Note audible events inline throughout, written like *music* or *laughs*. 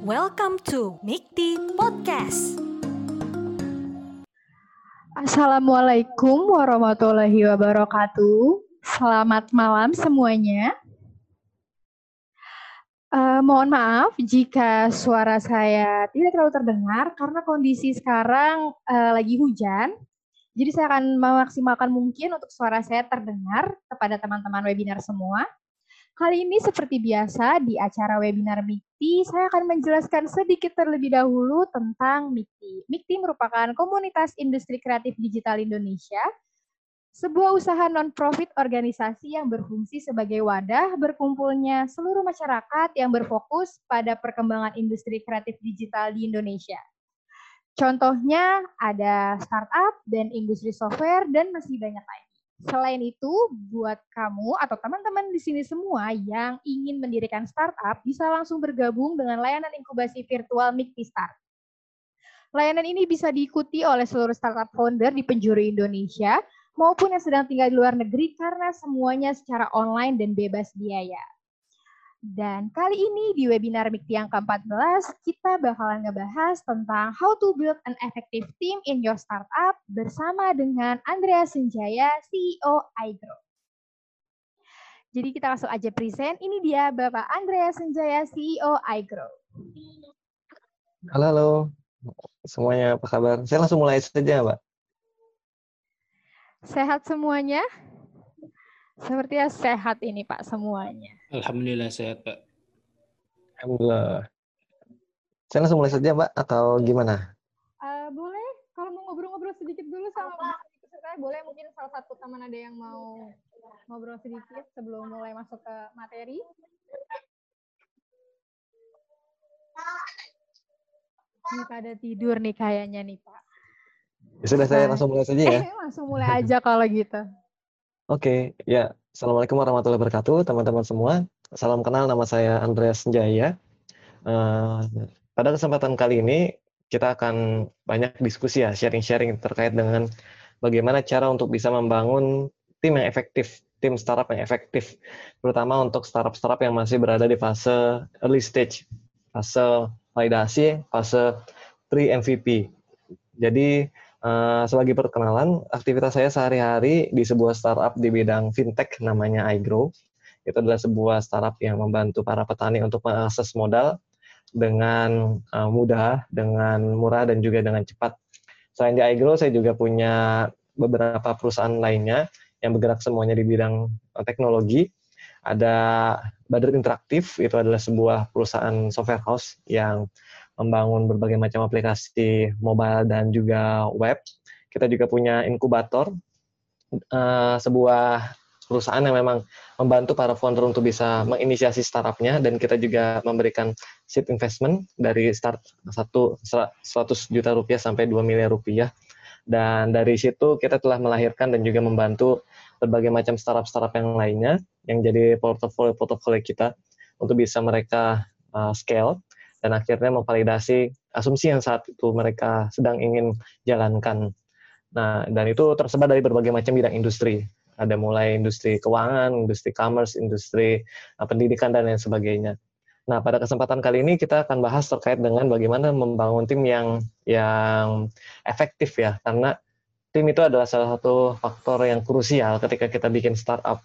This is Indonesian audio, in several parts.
Welcome to Mikti Podcast. Assalamualaikum warahmatullahi wabarakatuh. Selamat malam semuanya. Uh, mohon maaf jika suara saya tidak terlalu terdengar karena kondisi sekarang uh, lagi hujan. Jadi saya akan memaksimalkan mungkin untuk suara saya terdengar kepada teman-teman webinar semua. Kali ini seperti biasa di acara webinar MIKTI, saya akan menjelaskan sedikit terlebih dahulu tentang MIKTI. MIKTI merupakan komunitas industri kreatif digital Indonesia, sebuah usaha non-profit organisasi yang berfungsi sebagai wadah berkumpulnya seluruh masyarakat yang berfokus pada perkembangan industri kreatif digital di Indonesia. Contohnya ada startup dan industri software dan masih banyak lain. Selain itu, buat kamu atau teman-teman di sini semua yang ingin mendirikan startup bisa langsung bergabung dengan layanan inkubasi virtual Mikti Start. Layanan ini bisa diikuti oleh seluruh startup founder di penjuru Indonesia maupun yang sedang tinggal di luar negeri karena semuanya secara online dan bebas biaya. Dan kali ini di webinar MIKTI yang ke-14, kita bakalan ngebahas tentang how to build an effective team in your startup bersama dengan Andrea Senjaya, CEO iGrow. Jadi kita langsung aja present. Ini dia Bapak Andrea Senjaya, CEO iGrow. Halo, halo. Semuanya apa kabar? Saya langsung mulai saja, Mbak. Sehat semuanya? Sepertinya sehat ini Pak semuanya. Alhamdulillah sehat Pak. Alhamdulillah. Saya langsung mulai saja Mbak atau gimana? Uh, boleh, kalau mau ngobrol-ngobrol sedikit dulu sama saya boleh mungkin salah satu teman ada yang mau ngobrol sedikit sebelum mulai masuk ke materi. Ini pada tidur nih kayaknya nih Pak. Ya sudah saya langsung mulai saja ya. *laughs* langsung mulai aja kalau gitu. Oke, ya. Assalamualaikum warahmatullahi wabarakatuh, teman-teman semua. Salam kenal, nama saya Andreas Jaya. Uh, pada kesempatan kali ini, kita akan banyak diskusi ya, sharing-sharing terkait dengan bagaimana cara untuk bisa membangun tim yang efektif, tim startup yang efektif, terutama untuk startup-startup yang masih berada di fase early stage, fase validasi, fase pre-MVP. Jadi, Uh, sebagai perkenalan, aktivitas saya sehari-hari di sebuah startup di bidang fintech namanya iGrow. Itu adalah sebuah startup yang membantu para petani untuk mengakses modal dengan uh, mudah, dengan murah, dan juga dengan cepat. Selain di iGrow, saya juga punya beberapa perusahaan lainnya yang bergerak semuanya di bidang uh, teknologi. Ada Badrut Interaktif, itu adalah sebuah perusahaan software house yang membangun berbagai macam aplikasi mobile dan juga web. Kita juga punya inkubator, uh, sebuah perusahaan yang memang membantu para founder untuk bisa menginisiasi startupnya. Dan kita juga memberikan seed investment dari start satu 100 juta rupiah sampai 2 miliar rupiah. Dan dari situ kita telah melahirkan dan juga membantu berbagai macam startup-startup yang lainnya yang jadi portofolio-portofolio kita untuk bisa mereka uh, scale dan akhirnya memvalidasi asumsi yang saat itu mereka sedang ingin jalankan. Nah, dan itu tersebar dari berbagai macam bidang industri. Ada mulai industri keuangan, industri commerce, industri uh, pendidikan, dan lain sebagainya. Nah, pada kesempatan kali ini kita akan bahas terkait dengan bagaimana membangun tim yang yang efektif ya, karena tim itu adalah salah satu faktor yang krusial ketika kita bikin startup.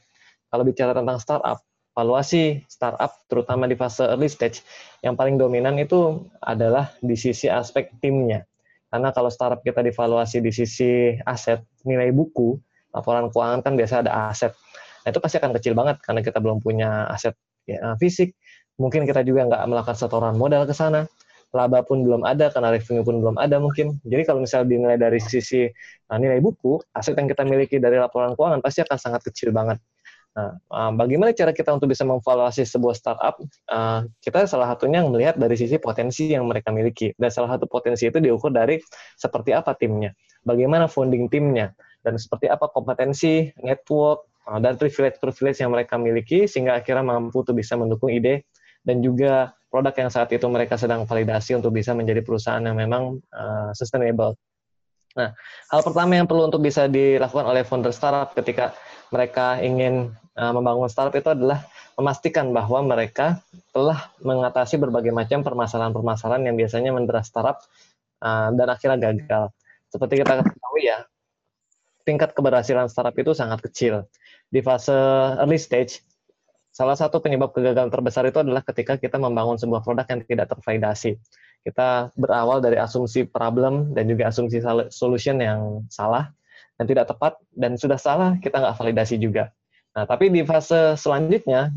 Kalau bicara tentang startup, valuasi startup terutama di fase early stage yang paling dominan itu adalah di sisi aspek timnya. Karena kalau startup kita divaluasi di sisi aset, nilai buku, laporan keuangan kan biasa ada aset. Nah, itu pasti akan kecil banget karena kita belum punya aset ya, fisik. Mungkin kita juga nggak melakukan setoran modal ke sana. Laba pun belum ada karena revenue pun belum ada mungkin. Jadi kalau misalnya dinilai dari sisi nah, nilai buku, aset yang kita miliki dari laporan keuangan pasti akan sangat kecil banget. Nah, uh, bagaimana cara kita untuk bisa memvaluasi sebuah startup? Uh, kita salah satunya melihat dari sisi potensi yang mereka miliki. Dan salah satu potensi itu diukur dari seperti apa timnya, bagaimana founding timnya, dan seperti apa kompetensi, network, uh, dan privilege-privilege yang mereka miliki, sehingga akhirnya mampu untuk bisa mendukung ide dan juga produk yang saat itu mereka sedang validasi untuk bisa menjadi perusahaan yang memang sustainable. Nah, hal pertama yang perlu untuk bisa dilakukan oleh founder startup ketika mereka ingin uh, membangun startup itu adalah memastikan bahwa mereka telah mengatasi berbagai macam permasalahan-permasalahan yang biasanya mendera startup uh, dan akhirnya gagal. Seperti kita ketahui ya, tingkat keberhasilan startup itu sangat kecil. Di fase early stage, salah satu penyebab kegagalan terbesar itu adalah ketika kita membangun sebuah produk yang tidak tervalidasi. Kita berawal dari asumsi problem dan juga asumsi solution yang salah, dan tidak tepat, dan sudah salah, kita nggak validasi juga. Nah, tapi di fase selanjutnya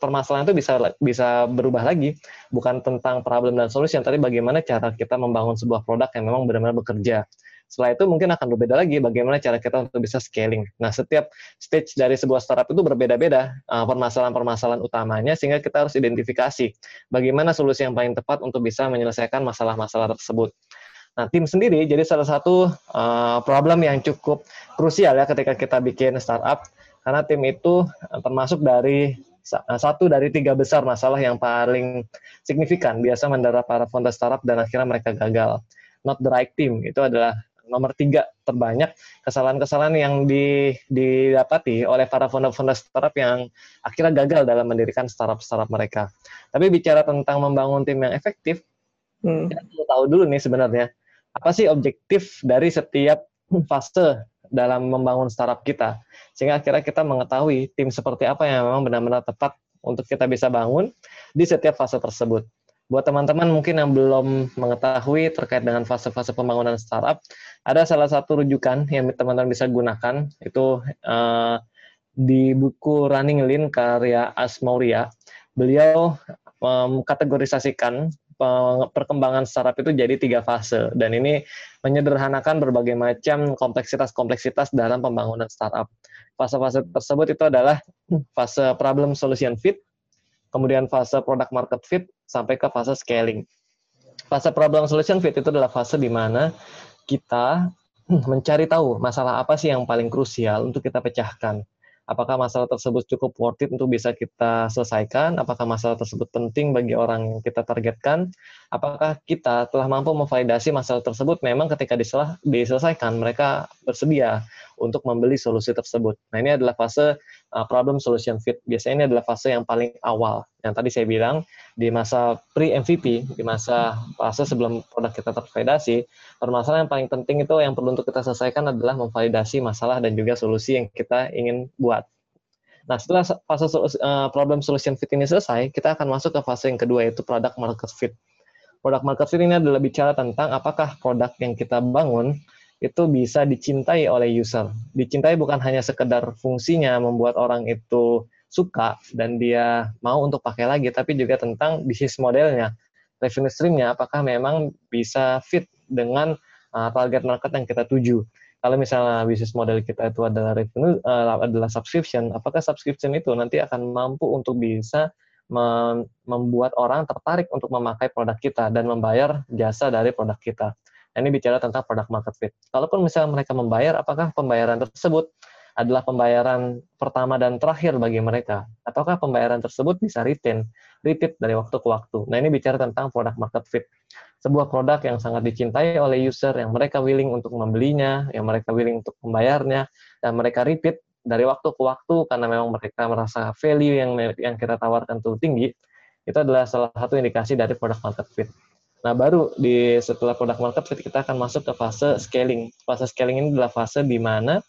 permasalahan itu bisa bisa berubah lagi, bukan tentang problem dan solution, tapi bagaimana cara kita membangun sebuah produk yang memang benar-benar bekerja. Setelah itu mungkin akan berbeda lagi bagaimana cara kita untuk bisa scaling. Nah, setiap stage dari sebuah startup itu berbeda-beda uh, permasalahan-permasalahan utamanya sehingga kita harus identifikasi bagaimana solusi yang paling tepat untuk bisa menyelesaikan masalah-masalah tersebut. Nah, tim sendiri jadi salah satu uh, problem yang cukup krusial ya ketika kita bikin startup karena tim itu eh, termasuk dari eh, satu dari tiga besar masalah yang paling signifikan biasa mendera para founder startup dan akhirnya mereka gagal. Not the right team itu adalah nomor tiga terbanyak kesalahan-kesalahan yang di, didapati oleh para founder-founder startup yang akhirnya gagal dalam mendirikan startup-startup mereka. Tapi bicara tentang membangun tim yang efektif, hmm. kita tahu dulu nih sebenarnya apa sih objektif dari setiap fase dalam membangun startup kita. Sehingga akhirnya kita mengetahui tim seperti apa yang memang benar-benar tepat untuk kita bisa bangun di setiap fase tersebut. Buat teman-teman mungkin yang belum mengetahui terkait dengan fase-fase pembangunan startup, ada salah satu rujukan yang teman-teman bisa gunakan, itu uh, di buku Running Lean karya Asmauria. Beliau um, kategorisasikan perkembangan startup itu jadi tiga fase dan ini menyederhanakan berbagai macam kompleksitas-kompleksitas dalam pembangunan startup. Fase-fase tersebut itu adalah fase problem solution fit, kemudian fase product market fit sampai ke fase scaling. Fase problem solution fit itu adalah fase di mana kita mencari tahu masalah apa sih yang paling krusial untuk kita pecahkan apakah masalah tersebut cukup worth it untuk bisa kita selesaikan, apakah masalah tersebut penting bagi orang yang kita targetkan, apakah kita telah mampu memvalidasi masalah tersebut? Memang ketika diselesaikan mereka bersedia untuk membeli solusi tersebut. Nah ini adalah fase uh, problem solution fit. Biasanya ini adalah fase yang paling awal. Yang tadi saya bilang di masa pre-MVP, di masa fase sebelum produk kita tervalidasi, permasalahan yang paling penting itu yang perlu untuk kita selesaikan adalah memvalidasi masalah dan juga solusi yang kita ingin buat. Nah, setelah fase uh, problem solution fit ini selesai, kita akan masuk ke fase yang kedua yaitu product market fit. Product market fit ini adalah bicara tentang apakah produk yang kita bangun itu bisa dicintai oleh user. Dicintai bukan hanya sekedar fungsinya membuat orang itu suka dan dia mau untuk pakai lagi, tapi juga tentang bisnis modelnya, revenue streamnya, apakah memang bisa fit dengan uh, target market yang kita tuju. Kalau misalnya bisnis model kita itu adalah revenue, uh, adalah subscription, apakah subscription itu nanti akan mampu untuk bisa membuat orang tertarik untuk memakai produk kita dan membayar jasa dari produk kita. Ini bicara tentang product market fit. Kalaupun misalnya mereka membayar, apakah pembayaran tersebut adalah pembayaran pertama dan terakhir bagi mereka? Ataukah pembayaran tersebut bisa retain, repeat dari waktu ke waktu? Nah, ini bicara tentang product market fit. Sebuah produk yang sangat dicintai oleh user, yang mereka willing untuk membelinya, yang mereka willing untuk membayarnya, dan mereka repeat dari waktu ke waktu karena memang mereka merasa value yang yang kita tawarkan itu tinggi, itu adalah salah satu indikasi dari product market fit. Nah, baru di setelah produk market kita akan masuk ke fase scaling. Fase scaling ini adalah fase di mana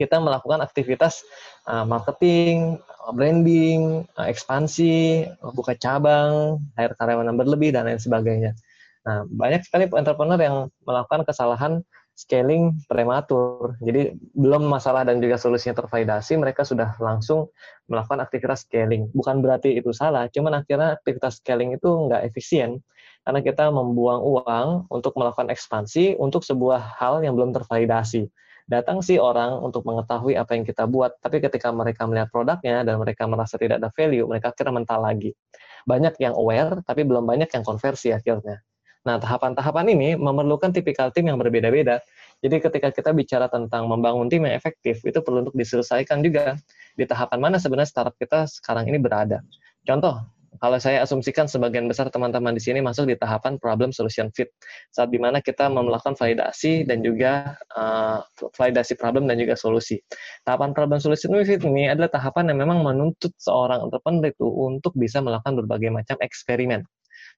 kita melakukan aktivitas uh, marketing, branding, uh, ekspansi, buka cabang, hire karyawan yang berlebih dan lain sebagainya. Nah, banyak sekali entrepreneur yang melakukan kesalahan scaling prematur. Jadi belum masalah dan juga solusinya tervalidasi, mereka sudah langsung melakukan aktivitas scaling. Bukan berarti itu salah, cuman akhirnya aktivitas scaling itu nggak efisien karena kita membuang uang untuk melakukan ekspansi untuk sebuah hal yang belum tervalidasi. Datang sih orang untuk mengetahui apa yang kita buat, tapi ketika mereka melihat produknya dan mereka merasa tidak ada value, mereka akhirnya mental lagi. Banyak yang aware, tapi belum banyak yang konversi akhirnya. Nah, tahapan-tahapan ini memerlukan tipikal tim yang berbeda-beda. Jadi ketika kita bicara tentang membangun tim yang efektif, itu perlu untuk diselesaikan juga di tahapan mana sebenarnya startup kita sekarang ini berada. Contoh, kalau saya asumsikan sebagian besar teman-teman di sini masuk di tahapan problem solution fit saat di mana kita melakukan validasi dan juga uh, validasi problem dan juga solusi. Tahapan problem solution fit ini adalah tahapan yang memang menuntut seorang entrepreneur itu untuk bisa melakukan berbagai macam eksperimen,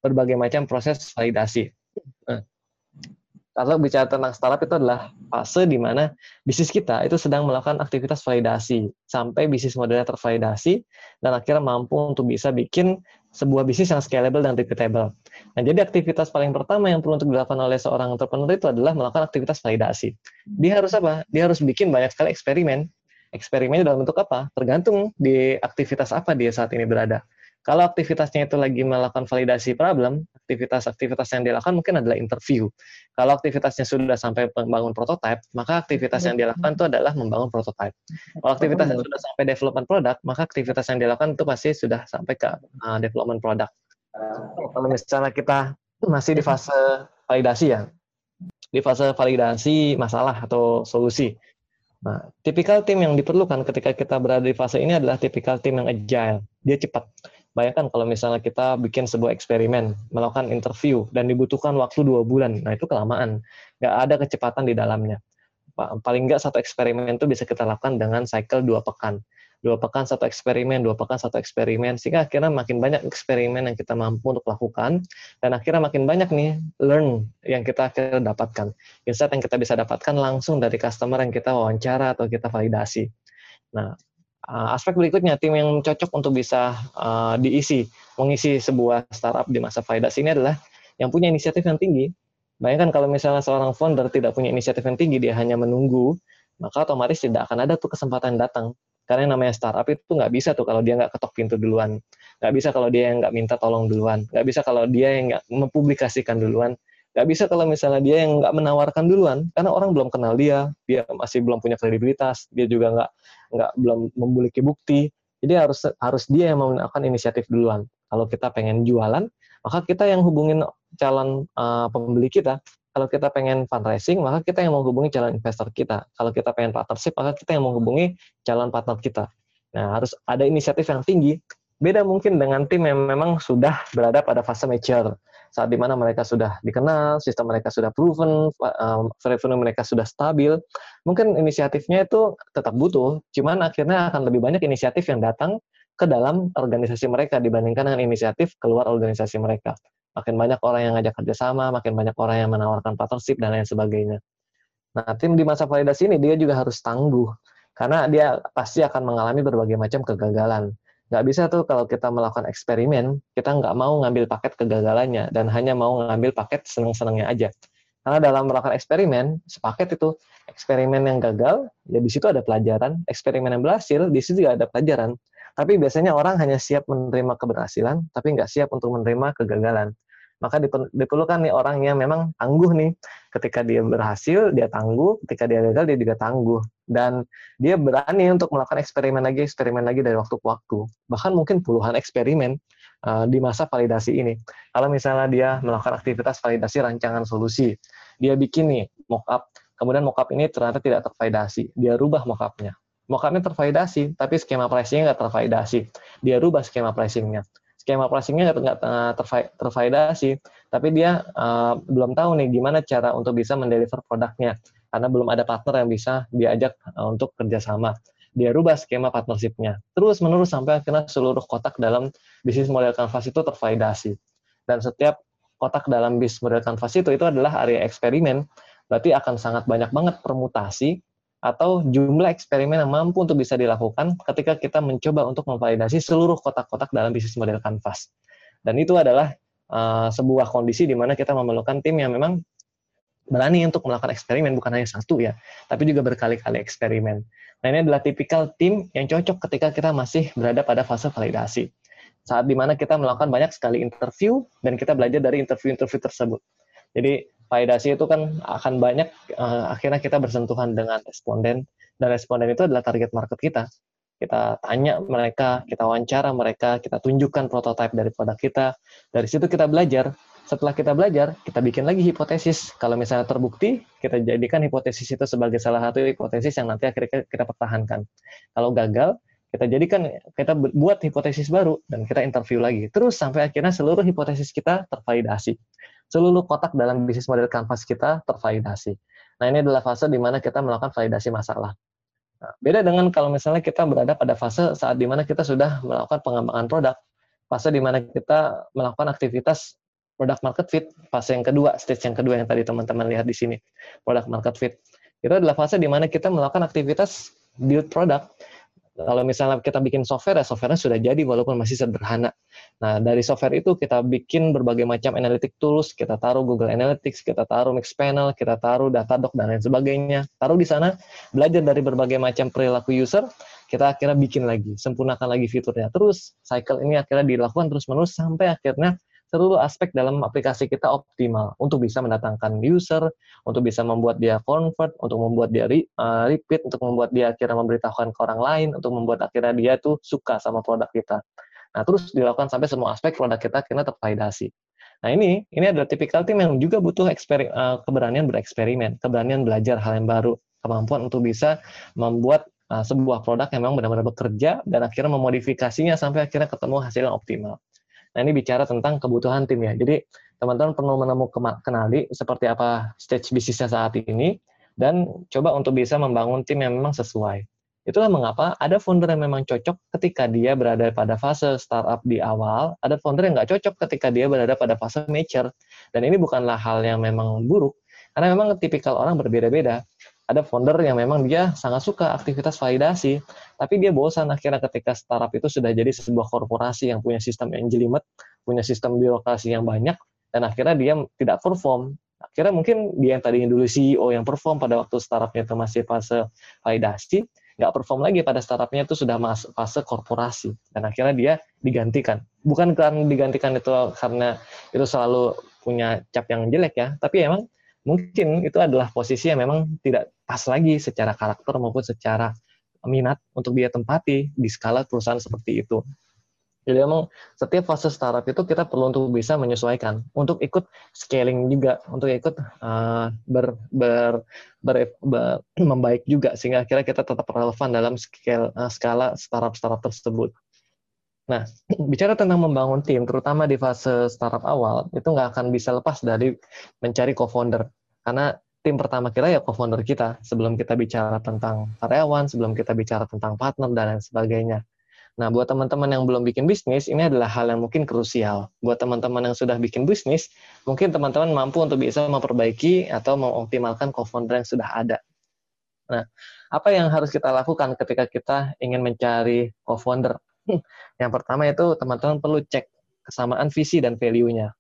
berbagai macam proses validasi. Kalau bicara tentang startup itu adalah fase di mana bisnis kita itu sedang melakukan aktivitas validasi sampai bisnis modelnya tervalidasi dan akhirnya mampu untuk bisa bikin sebuah bisnis yang scalable dan repeatable. Nah, jadi aktivitas paling pertama yang perlu untuk dilakukan oleh seorang entrepreneur itu adalah melakukan aktivitas validasi. Dia harus apa? Dia harus bikin banyak sekali eksperimen. Eksperimennya dalam bentuk apa? Tergantung di aktivitas apa dia saat ini berada. Kalau aktivitasnya itu lagi melakukan validasi problem, aktivitas-aktivitas yang dilakukan mungkin adalah interview. Kalau aktivitasnya sudah sampai membangun prototype, maka aktivitas yang dilakukan itu adalah membangun prototype. Kalau aktivitas yang sudah sampai development product, maka aktivitas yang dilakukan itu pasti sudah sampai ke uh, development product. Kalau misalnya kita masih di fase validasi ya, di fase validasi masalah atau solusi. Nah, tipikal tim yang diperlukan ketika kita berada di fase ini adalah tipikal tim yang agile. Dia cepat Bayangkan kalau misalnya kita bikin sebuah eksperimen, melakukan interview, dan dibutuhkan waktu dua bulan, nah itu kelamaan. Nggak ada kecepatan di dalamnya. Paling nggak satu eksperimen itu bisa kita lakukan dengan cycle dua pekan. Dua pekan satu eksperimen, dua pekan satu eksperimen, sehingga akhirnya makin banyak eksperimen yang kita mampu untuk lakukan, dan akhirnya makin banyak nih learn yang kita akhirnya dapatkan. Insight yang kita bisa dapatkan langsung dari customer yang kita wawancara atau kita validasi. Nah, aspek berikutnya, tim yang cocok untuk bisa uh, diisi, mengisi sebuah startup di masa validasi ini adalah yang punya inisiatif yang tinggi. Bayangkan kalau misalnya seorang founder tidak punya inisiatif yang tinggi, dia hanya menunggu, maka otomatis tidak akan ada tuh kesempatan datang. Karena yang namanya startup itu nggak bisa tuh kalau dia nggak ketok pintu duluan. Nggak bisa kalau dia yang nggak minta tolong duluan. Nggak bisa kalau dia yang nggak mempublikasikan duluan. Nggak bisa kalau misalnya dia yang nggak menawarkan duluan, karena orang belum kenal dia, dia masih belum punya kredibilitas, dia juga nggak nggak belum memiliki bukti. Jadi harus harus dia yang melakukan inisiatif duluan. Kalau kita pengen jualan, maka kita yang hubungin calon uh, pembeli kita. Kalau kita pengen fundraising, maka kita yang menghubungi calon investor kita. Kalau kita pengen partnership, maka kita yang menghubungi calon partner kita. Nah, harus ada inisiatif yang tinggi. Beda mungkin dengan tim yang memang sudah berada pada fase mature saat di mana mereka sudah dikenal, sistem mereka sudah proven, um, revenue mereka sudah stabil, mungkin inisiatifnya itu tetap butuh, cuman akhirnya akan lebih banyak inisiatif yang datang ke dalam organisasi mereka dibandingkan dengan inisiatif keluar organisasi mereka. Makin banyak orang yang ngajak kerjasama, makin banyak orang yang menawarkan partnership, dan lain sebagainya. Nah, tim di masa validasi ini dia juga harus tangguh, karena dia pasti akan mengalami berbagai macam kegagalan nggak bisa tuh kalau kita melakukan eksperimen, kita nggak mau ngambil paket kegagalannya dan hanya mau ngambil paket seneng-senengnya aja. Karena dalam melakukan eksperimen, sepaket itu eksperimen yang gagal, ya di situ ada pelajaran. Eksperimen yang berhasil, di situ juga ada pelajaran. Tapi biasanya orang hanya siap menerima keberhasilan, tapi nggak siap untuk menerima kegagalan maka diperlukan nih orang yang memang tangguh nih. Ketika dia berhasil, dia tangguh. Ketika dia gagal, dia juga tangguh. Dan dia berani untuk melakukan eksperimen lagi, eksperimen lagi dari waktu ke waktu. Bahkan mungkin puluhan eksperimen uh, di masa validasi ini. Kalau misalnya dia melakukan aktivitas validasi rancangan solusi, dia bikin nih mockup, kemudian mockup ini ternyata tidak tervalidasi, dia rubah mockupnya. Mockupnya tervalidasi, tapi skema pricingnya nggak tervalidasi. Dia rubah skema pricingnya skema pricingnya nggak tervalidasi, tapi dia uh, belum tahu nih gimana cara untuk bisa mendeliver produknya, karena belum ada partner yang bisa diajak uh, untuk kerjasama. Dia rubah skema partnershipnya, terus menerus sampai akhirnya seluruh kotak dalam bisnis model canvas itu tervalidasi. Dan setiap kotak dalam bisnis model canvas itu itu adalah area eksperimen, berarti akan sangat banyak banget permutasi atau jumlah eksperimen yang mampu untuk bisa dilakukan ketika kita mencoba untuk memvalidasi seluruh kotak-kotak dalam bisnis model Canvas. Dan itu adalah uh, sebuah kondisi di mana kita memerlukan tim yang memang berani untuk melakukan eksperimen, bukan hanya satu ya, tapi juga berkali-kali eksperimen. Nah ini adalah tipikal tim yang cocok ketika kita masih berada pada fase validasi. Saat di mana kita melakukan banyak sekali interview, dan kita belajar dari interview-interview tersebut. Jadi validasi itu kan akan banyak uh, akhirnya kita bersentuhan dengan responden dan responden itu adalah target market kita. Kita tanya mereka, kita wawancara mereka, kita tunjukkan prototipe dari produk kita. Dari situ kita belajar. Setelah kita belajar, kita bikin lagi hipotesis. Kalau misalnya terbukti, kita jadikan hipotesis itu sebagai salah satu hipotesis yang nanti akhirnya kita pertahankan. Kalau gagal, kita jadikan kita buat hipotesis baru dan kita interview lagi terus sampai akhirnya seluruh hipotesis kita tervalidasi seluruh kotak dalam bisnis model kanvas kita tervalidasi. Nah ini adalah fase di mana kita melakukan validasi masalah. Nah, beda dengan kalau misalnya kita berada pada fase saat di mana kita sudah melakukan pengembangan produk fase di mana kita melakukan aktivitas product market fit fase yang kedua stage yang kedua yang tadi teman-teman lihat di sini product market fit. Itu adalah fase di mana kita melakukan aktivitas build product kalau misalnya kita bikin software, ya softwarenya sudah jadi walaupun masih sederhana. Nah, dari software itu kita bikin berbagai macam analytic tools, kita taruh Google Analytics, kita taruh Mixpanel, kita taruh Datadog, dan lain sebagainya. Taruh di sana, belajar dari berbagai macam perilaku user, kita akhirnya bikin lagi, sempurnakan lagi fiturnya. Terus, cycle ini akhirnya dilakukan terus-menerus sampai akhirnya seluruh aspek dalam aplikasi kita optimal untuk bisa mendatangkan user, untuk bisa membuat dia convert, untuk membuat dia re, uh, repeat, untuk membuat dia akhirnya memberitahukan ke orang lain, untuk membuat akhirnya dia tuh suka sama produk kita. Nah, terus dilakukan sampai semua aspek produk kita akhirnya tervalidasi. Nah, ini ini adalah tipikal tim yang juga butuh uh, keberanian bereksperimen, keberanian belajar hal yang baru, kemampuan untuk bisa membuat uh, sebuah produk yang memang benar-benar bekerja dan akhirnya memodifikasinya sampai akhirnya ketemu hasil yang optimal. Nah, ini bicara tentang kebutuhan tim ya. Jadi, teman-teman perlu menemukan kenali seperti apa stage bisnisnya saat ini dan coba untuk bisa membangun tim yang memang sesuai. Itulah mengapa ada founder yang memang cocok ketika dia berada pada fase startup di awal, ada founder yang nggak cocok ketika dia berada pada fase mature. Dan ini bukanlah hal yang memang buruk, karena memang tipikal orang berbeda-beda ada founder yang memang dia sangat suka aktivitas validasi, tapi dia bosan akhirnya ketika startup itu sudah jadi sebuah korporasi yang punya sistem yang jelimet, punya sistem birokrasi yang banyak, dan akhirnya dia tidak perform. Akhirnya mungkin dia yang tadinya dulu CEO yang perform pada waktu startupnya itu masih fase validasi, nggak perform lagi pada startupnya itu sudah masuk fase korporasi, dan akhirnya dia digantikan. Bukan karena digantikan itu karena itu selalu punya cap yang jelek ya, tapi emang mungkin itu adalah posisi yang memang tidak pas lagi secara karakter maupun secara minat untuk dia tempati di skala perusahaan seperti itu. Jadi memang setiap fase startup itu kita perlu untuk bisa menyesuaikan, untuk ikut scaling juga, untuk ikut uh, ber, ber, ber, ber, *clears throat* membaik juga sehingga akhirnya kita tetap relevan dalam scale, uh, skala startup-startup tersebut. Nah, *clears throat* bicara tentang membangun tim, terutama di fase startup awal, itu nggak akan bisa lepas dari mencari co-founder. Karena tim pertama kita ya co-founder kita sebelum kita bicara tentang karyawan, sebelum kita bicara tentang partner dan lain sebagainya. Nah, buat teman-teman yang belum bikin bisnis, ini adalah hal yang mungkin krusial. Buat teman-teman yang sudah bikin bisnis, mungkin teman-teman mampu untuk bisa memperbaiki atau mengoptimalkan co-founder yang sudah ada. Nah, apa yang harus kita lakukan ketika kita ingin mencari co-founder? *laughs* Yang pertama itu teman-teman perlu cek kesamaan visi dan value-nya.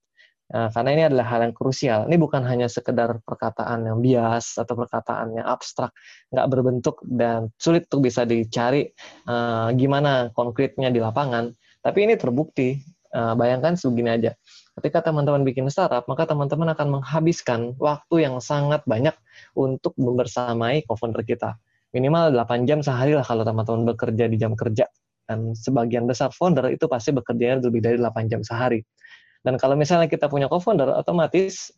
Nah, karena ini adalah hal yang krusial. Ini bukan hanya sekedar perkataan yang bias atau perkataan yang abstrak, nggak berbentuk dan sulit untuk bisa dicari uh, gimana konkretnya di lapangan. Tapi ini terbukti. Uh, bayangkan segini aja. Ketika teman-teman bikin startup, maka teman-teman akan menghabiskan waktu yang sangat banyak untuk membersamai co-founder kita. Minimal 8 jam sehari lah kalau teman-teman bekerja di jam kerja. Dan sebagian besar founder itu pasti bekerjanya lebih dari 8 jam sehari dan kalau misalnya kita punya co-founder, otomatis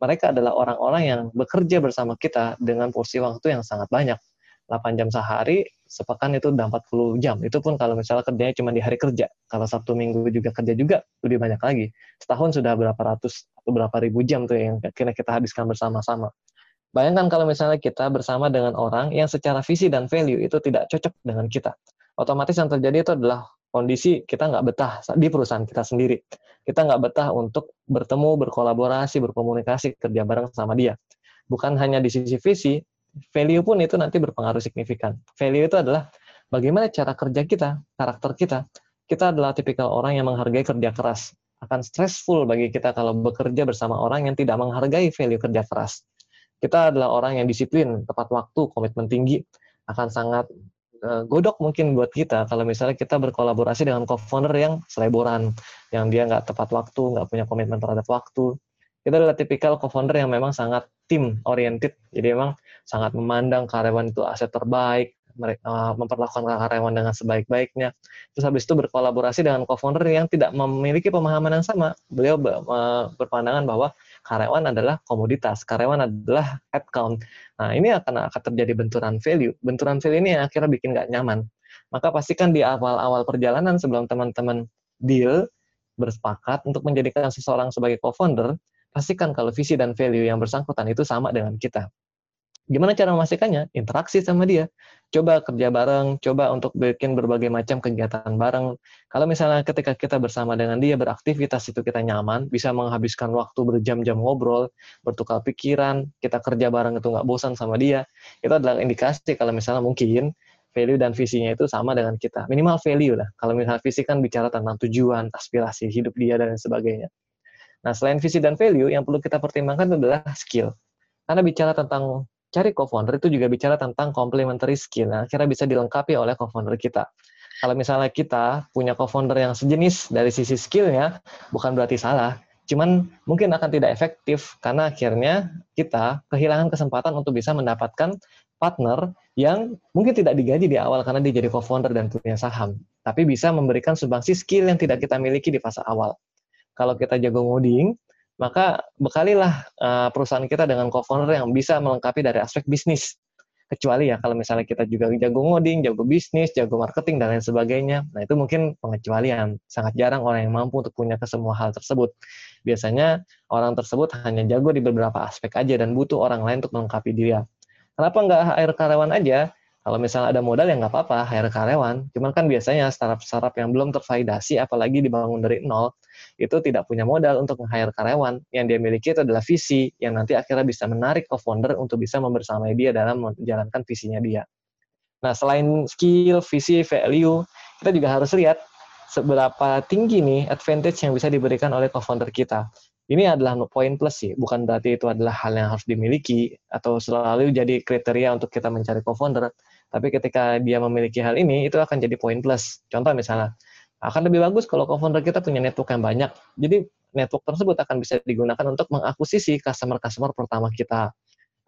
mereka adalah orang-orang yang bekerja bersama kita dengan porsi waktu yang sangat banyak. 8 jam sehari, sepekan itu udah 40 jam. Itu pun kalau misalnya kerjanya cuma di hari kerja. Kalau Sabtu Minggu juga kerja juga, lebih banyak lagi. Setahun sudah berapa ratus atau berapa ribu jam tuh yang kira kita habiskan bersama-sama. Bayangkan kalau misalnya kita bersama dengan orang yang secara visi dan value itu tidak cocok dengan kita. Otomatis yang terjadi itu adalah kondisi kita nggak betah di perusahaan kita sendiri. Kita nggak betah untuk bertemu, berkolaborasi, berkomunikasi, kerja bareng sama dia. Bukan hanya di sisi visi, value pun itu nanti berpengaruh signifikan. Value itu adalah bagaimana cara kerja kita, karakter kita. Kita adalah tipikal orang yang menghargai kerja keras. Akan stressful bagi kita kalau bekerja bersama orang yang tidak menghargai value kerja keras. Kita adalah orang yang disiplin, tepat waktu, komitmen tinggi, akan sangat uh, godok mungkin buat kita kalau misalnya kita berkolaborasi dengan co-founder yang seleboran, yang dia nggak tepat waktu, nggak punya komitmen terhadap waktu. Kita adalah tipikal co-founder yang memang sangat tim oriented, jadi memang sangat memandang karyawan itu aset terbaik, uh, memperlakukan karyawan dengan sebaik-baiknya. Terus habis itu berkolaborasi dengan co-founder yang tidak memiliki pemahaman yang sama. Beliau uh, berpandangan bahwa karyawan adalah komoditas, karyawan adalah headcount. Nah, ini akan akan terjadi benturan value. Benturan value ini yang akhirnya bikin nggak nyaman. maka pastikan di awal-awal perjalanan sebelum teman-teman deal, bersepakat untuk menjadikan seseorang sebagai co-founder, pastikan kalau visi dan value yang bersangkutan itu sama dengan kita. Gimana cara memastikannya? Interaksi sama dia. Coba kerja bareng, coba untuk bikin berbagai macam kegiatan bareng. Kalau misalnya ketika kita bersama dengan dia beraktivitas itu kita nyaman, bisa menghabiskan waktu berjam-jam ngobrol, bertukar pikiran, kita kerja bareng itu nggak bosan sama dia, itu adalah indikasi kalau misalnya mungkin value dan visinya itu sama dengan kita. Minimal value lah. Kalau misalnya visi kan bicara tentang tujuan, aspirasi hidup dia dan sebagainya. Nah, selain visi dan value, yang perlu kita pertimbangkan adalah skill. Karena bicara tentang cari co-founder itu juga bicara tentang complementary skill. Nah, kira bisa dilengkapi oleh co-founder kita. Kalau misalnya kita punya co-founder yang sejenis dari sisi skillnya, bukan berarti salah. Cuman mungkin akan tidak efektif karena akhirnya kita kehilangan kesempatan untuk bisa mendapatkan partner yang mungkin tidak digaji di awal karena dia jadi co-founder dan punya saham, tapi bisa memberikan sumbangsi skill yang tidak kita miliki di fase awal. Kalau kita jago ngoding, maka bekalilah uh, perusahaan kita dengan co-founder yang bisa melengkapi dari aspek bisnis. Kecuali ya kalau misalnya kita juga jago ngoding, jago bisnis, jago marketing dan lain sebagainya. Nah, itu mungkin pengecualian. Sangat jarang orang yang mampu untuk punya ke semua hal tersebut. Biasanya orang tersebut hanya jago di beberapa aspek aja dan butuh orang lain untuk melengkapi dia. Kenapa nggak hire karyawan aja? Kalau misalnya ada modal ya nggak apa-apa, hire karyawan. Cuman kan biasanya startup-startup yang belum tervalidasi, apalagi dibangun dari nol, itu tidak punya modal untuk meng-hire karyawan. Yang dia miliki itu adalah visi yang nanti akhirnya bisa menarik co-founder untuk bisa membersamai dia dalam menjalankan visinya dia. Nah, selain skill, visi, value, kita juga harus lihat seberapa tinggi nih advantage yang bisa diberikan oleh co-founder kita. Ini adalah poin plus sih, bukan berarti itu adalah hal yang harus dimiliki atau selalu jadi kriteria untuk kita mencari co-founder. Tapi ketika dia memiliki hal ini, itu akan jadi poin plus. Contoh misalnya, akan lebih bagus kalau co-founder kita punya network yang banyak. Jadi network tersebut akan bisa digunakan untuk mengakuisisi customer-customer pertama kita.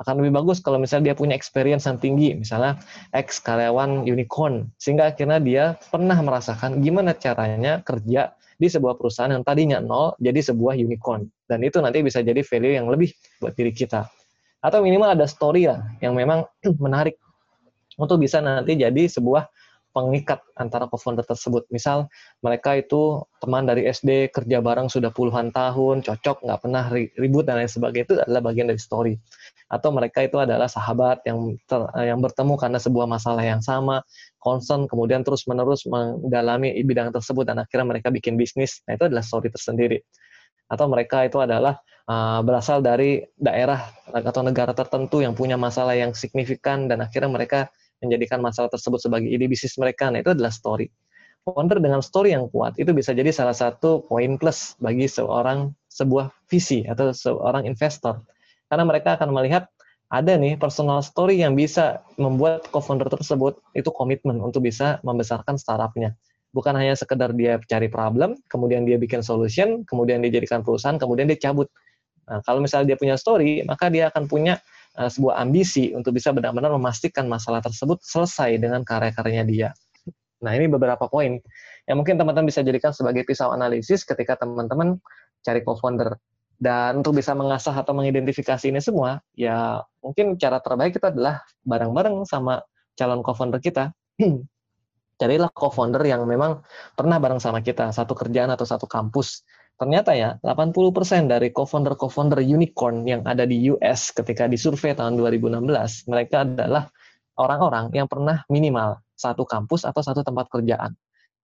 Akan lebih bagus kalau misalnya dia punya experience yang tinggi, misalnya ex karyawan unicorn, sehingga akhirnya dia pernah merasakan gimana caranya kerja di sebuah perusahaan yang tadinya nol jadi sebuah unicorn. Dan itu nanti bisa jadi value yang lebih buat diri kita. Atau minimal ada story lah yang memang *clears throat* menarik untuk bisa nanti jadi sebuah pengikat antara co-founder tersebut. Misal mereka itu teman dari SD, kerja bareng sudah puluhan tahun, cocok, nggak pernah ribut dan lain sebagainya itu adalah bagian dari story. Atau mereka itu adalah sahabat yang ter, yang bertemu karena sebuah masalah yang sama, concern, kemudian terus menerus mendalami bidang tersebut dan akhirnya mereka bikin bisnis. Nah itu adalah story tersendiri. Atau mereka itu adalah uh, berasal dari daerah atau negara tertentu yang punya masalah yang signifikan dan akhirnya mereka menjadikan masalah tersebut sebagai ide bisnis mereka. Nah, itu adalah story. Founder dengan story yang kuat itu bisa jadi salah satu poin plus bagi seorang sebuah visi atau seorang investor. Karena mereka akan melihat ada nih personal story yang bisa membuat co-founder tersebut itu komitmen untuk bisa membesarkan startupnya. Bukan hanya sekedar dia cari problem, kemudian dia bikin solution, kemudian dia jadikan perusahaan, kemudian dia cabut. Nah, kalau misalnya dia punya story, maka dia akan punya uh, sebuah ambisi untuk bisa benar-benar memastikan masalah tersebut selesai dengan karya-karyanya dia. Nah, ini beberapa poin yang mungkin teman-teman bisa jadikan sebagai pisau analisis ketika teman-teman cari co-founder. Dan untuk bisa mengasah atau mengidentifikasi ini semua, ya mungkin cara terbaik itu adalah bareng-bareng sama calon co-founder kita. *clears throat* Carilah co-founder yang memang pernah bareng sama kita, satu kerjaan atau satu kampus Ternyata ya, 80% dari co-founder-co-founder unicorn yang ada di US ketika disurvei tahun 2016, mereka adalah orang-orang yang pernah minimal satu kampus atau satu tempat kerjaan.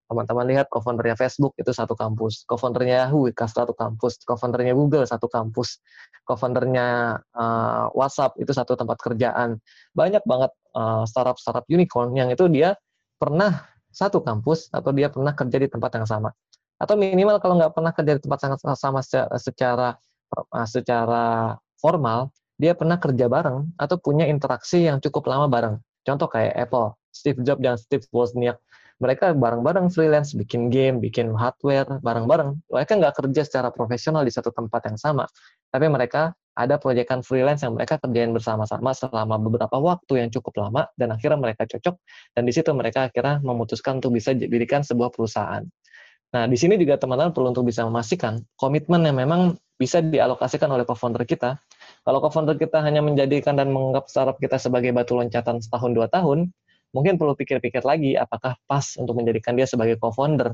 Teman-teman lihat co-foundernya Facebook itu satu kampus, co-foundernya Yahoo satu kampus, co-foundernya Google satu kampus, co-foundernya uh, WhatsApp itu satu tempat kerjaan. Banyak banget uh, startup-startup unicorn yang itu dia pernah satu kampus atau dia pernah kerja di tempat yang sama atau minimal kalau nggak pernah kerja di tempat sangat sama secara, secara eh, secara formal, dia pernah kerja bareng atau punya interaksi yang cukup lama bareng. Contoh kayak Apple, Steve Jobs dan Steve Wozniak, mereka bareng-bareng freelance, bikin game, bikin hardware, bareng-bareng. Mereka nggak kerja secara profesional di satu tempat yang sama, tapi mereka ada proyekan freelance yang mereka kerjain bersama-sama selama beberapa waktu yang cukup lama, dan akhirnya mereka cocok, dan di situ mereka akhirnya memutuskan untuk bisa didirikan sebuah perusahaan. Nah, di sini juga teman-teman perlu untuk bisa memastikan komitmen yang memang bisa dialokasikan oleh co-founder kita. Kalau co-founder kita hanya menjadikan dan menganggap startup kita sebagai batu loncatan setahun dua tahun, mungkin perlu pikir-pikir lagi apakah pas untuk menjadikan dia sebagai co-founder.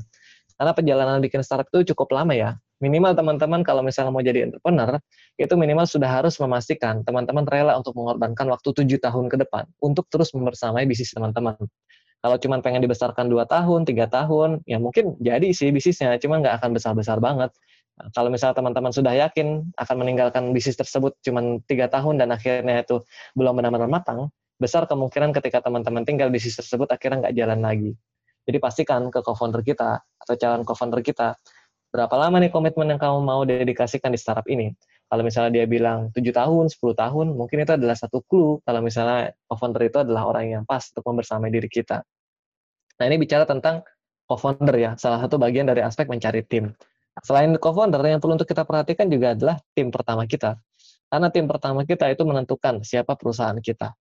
Karena perjalanan bikin startup itu cukup lama ya. Minimal teman-teman kalau misalnya mau jadi entrepreneur, itu minimal sudah harus memastikan teman-teman rela untuk mengorbankan waktu tujuh tahun ke depan untuk terus membersamai bisnis teman-teman. Kalau cuma pengen dibesarkan dua tahun, tiga tahun, ya mungkin jadi sih bisnisnya, cuma nggak akan besar-besar banget. Nah, kalau misalnya teman-teman sudah yakin akan meninggalkan bisnis tersebut cuma tiga tahun dan akhirnya itu belum benar-benar matang, besar kemungkinan ketika teman-teman tinggal bisnis tersebut akhirnya nggak jalan lagi. Jadi pastikan ke co-founder kita atau calon co-founder kita, berapa lama nih komitmen yang kamu mau dedikasikan di startup ini. Kalau misalnya dia bilang 7 tahun, 10 tahun, mungkin itu adalah satu clue kalau misalnya co-founder itu adalah orang yang pas untuk membersamai diri kita. Nah, ini bicara tentang co-founder ya, salah satu bagian dari aspek mencari tim. Selain co-founder, yang perlu untuk kita perhatikan juga adalah tim pertama kita. Karena tim pertama kita itu menentukan siapa perusahaan kita.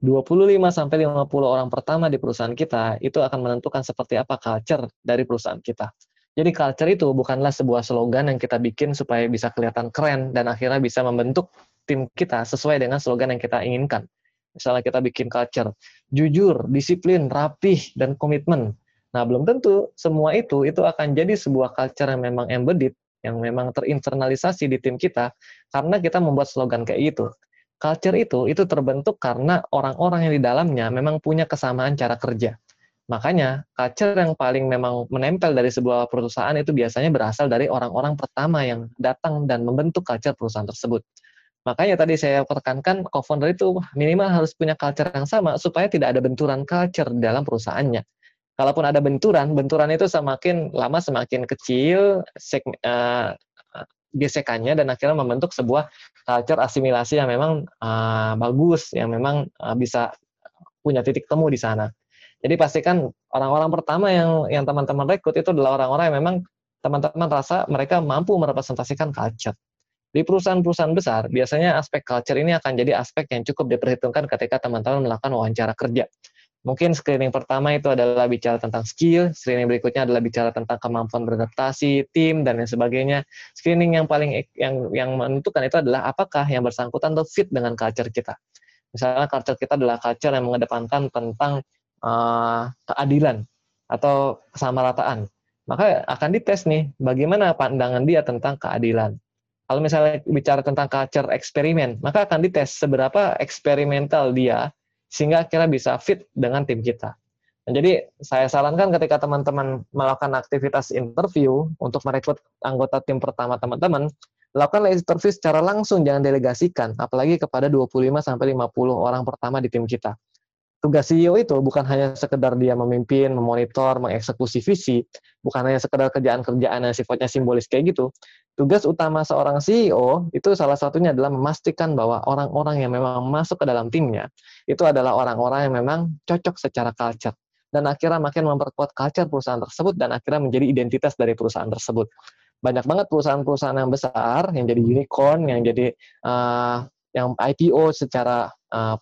25 sampai 50 orang pertama di perusahaan kita itu akan menentukan seperti apa culture dari perusahaan kita. Jadi culture itu bukanlah sebuah slogan yang kita bikin supaya bisa kelihatan keren dan akhirnya bisa membentuk tim kita sesuai dengan slogan yang kita inginkan. Misalnya kita bikin culture, jujur, disiplin, rapih, dan komitmen. Nah, belum tentu semua itu itu akan jadi sebuah culture yang memang embedded, yang memang terinternalisasi di tim kita, karena kita membuat slogan kayak itu. Culture itu itu terbentuk karena orang-orang yang di dalamnya memang punya kesamaan cara kerja. Makanya, culture yang paling memang menempel dari sebuah perusahaan itu biasanya berasal dari orang-orang pertama yang datang dan membentuk culture perusahaan tersebut. Makanya tadi saya tekankan co-founder itu minimal harus punya culture yang sama supaya tidak ada benturan culture dalam perusahaannya. Kalaupun ada benturan, benturan itu semakin lama semakin kecil uh, gesekannya dan akhirnya membentuk sebuah culture asimilasi yang memang uh, bagus, yang memang uh, bisa punya titik temu di sana. Jadi pastikan orang-orang pertama yang yang teman-teman rekrut itu adalah orang-orang yang memang teman-teman rasa mereka mampu merepresentasikan culture. Di perusahaan-perusahaan besar, biasanya aspek culture ini akan jadi aspek yang cukup diperhitungkan ketika teman-teman melakukan wawancara kerja. Mungkin screening pertama itu adalah bicara tentang skill, screening berikutnya adalah bicara tentang kemampuan beradaptasi, tim, dan lain sebagainya. Screening yang paling yang yang menentukan itu adalah apakah yang bersangkutan itu fit dengan culture kita. Misalnya culture kita adalah culture yang mengedepankan tentang uh, keadilan atau kesamarataan. Maka akan dites nih, bagaimana pandangan dia tentang keadilan kalau misalnya bicara tentang culture eksperimen, maka akan dites seberapa eksperimental dia sehingga akhirnya bisa fit dengan tim kita. Dan jadi saya sarankan ketika teman-teman melakukan aktivitas interview untuk merekrut anggota tim pertama teman-teman, lakukanlah interview secara langsung, jangan delegasikan, apalagi kepada 25 sampai 50 orang pertama di tim kita. Tugas CEO itu bukan hanya sekedar dia memimpin, memonitor, mengeksekusi visi, bukan hanya sekedar kerjaan-kerjaan yang sifatnya simbolis kayak gitu, Tugas utama seorang CEO itu salah satunya adalah memastikan bahwa orang-orang yang memang masuk ke dalam timnya itu adalah orang-orang yang memang cocok secara culture dan akhirnya makin memperkuat culture perusahaan tersebut dan akhirnya menjadi identitas dari perusahaan tersebut. Banyak banget perusahaan-perusahaan yang besar yang jadi unicorn, yang jadi uh, yang IPO secara uh,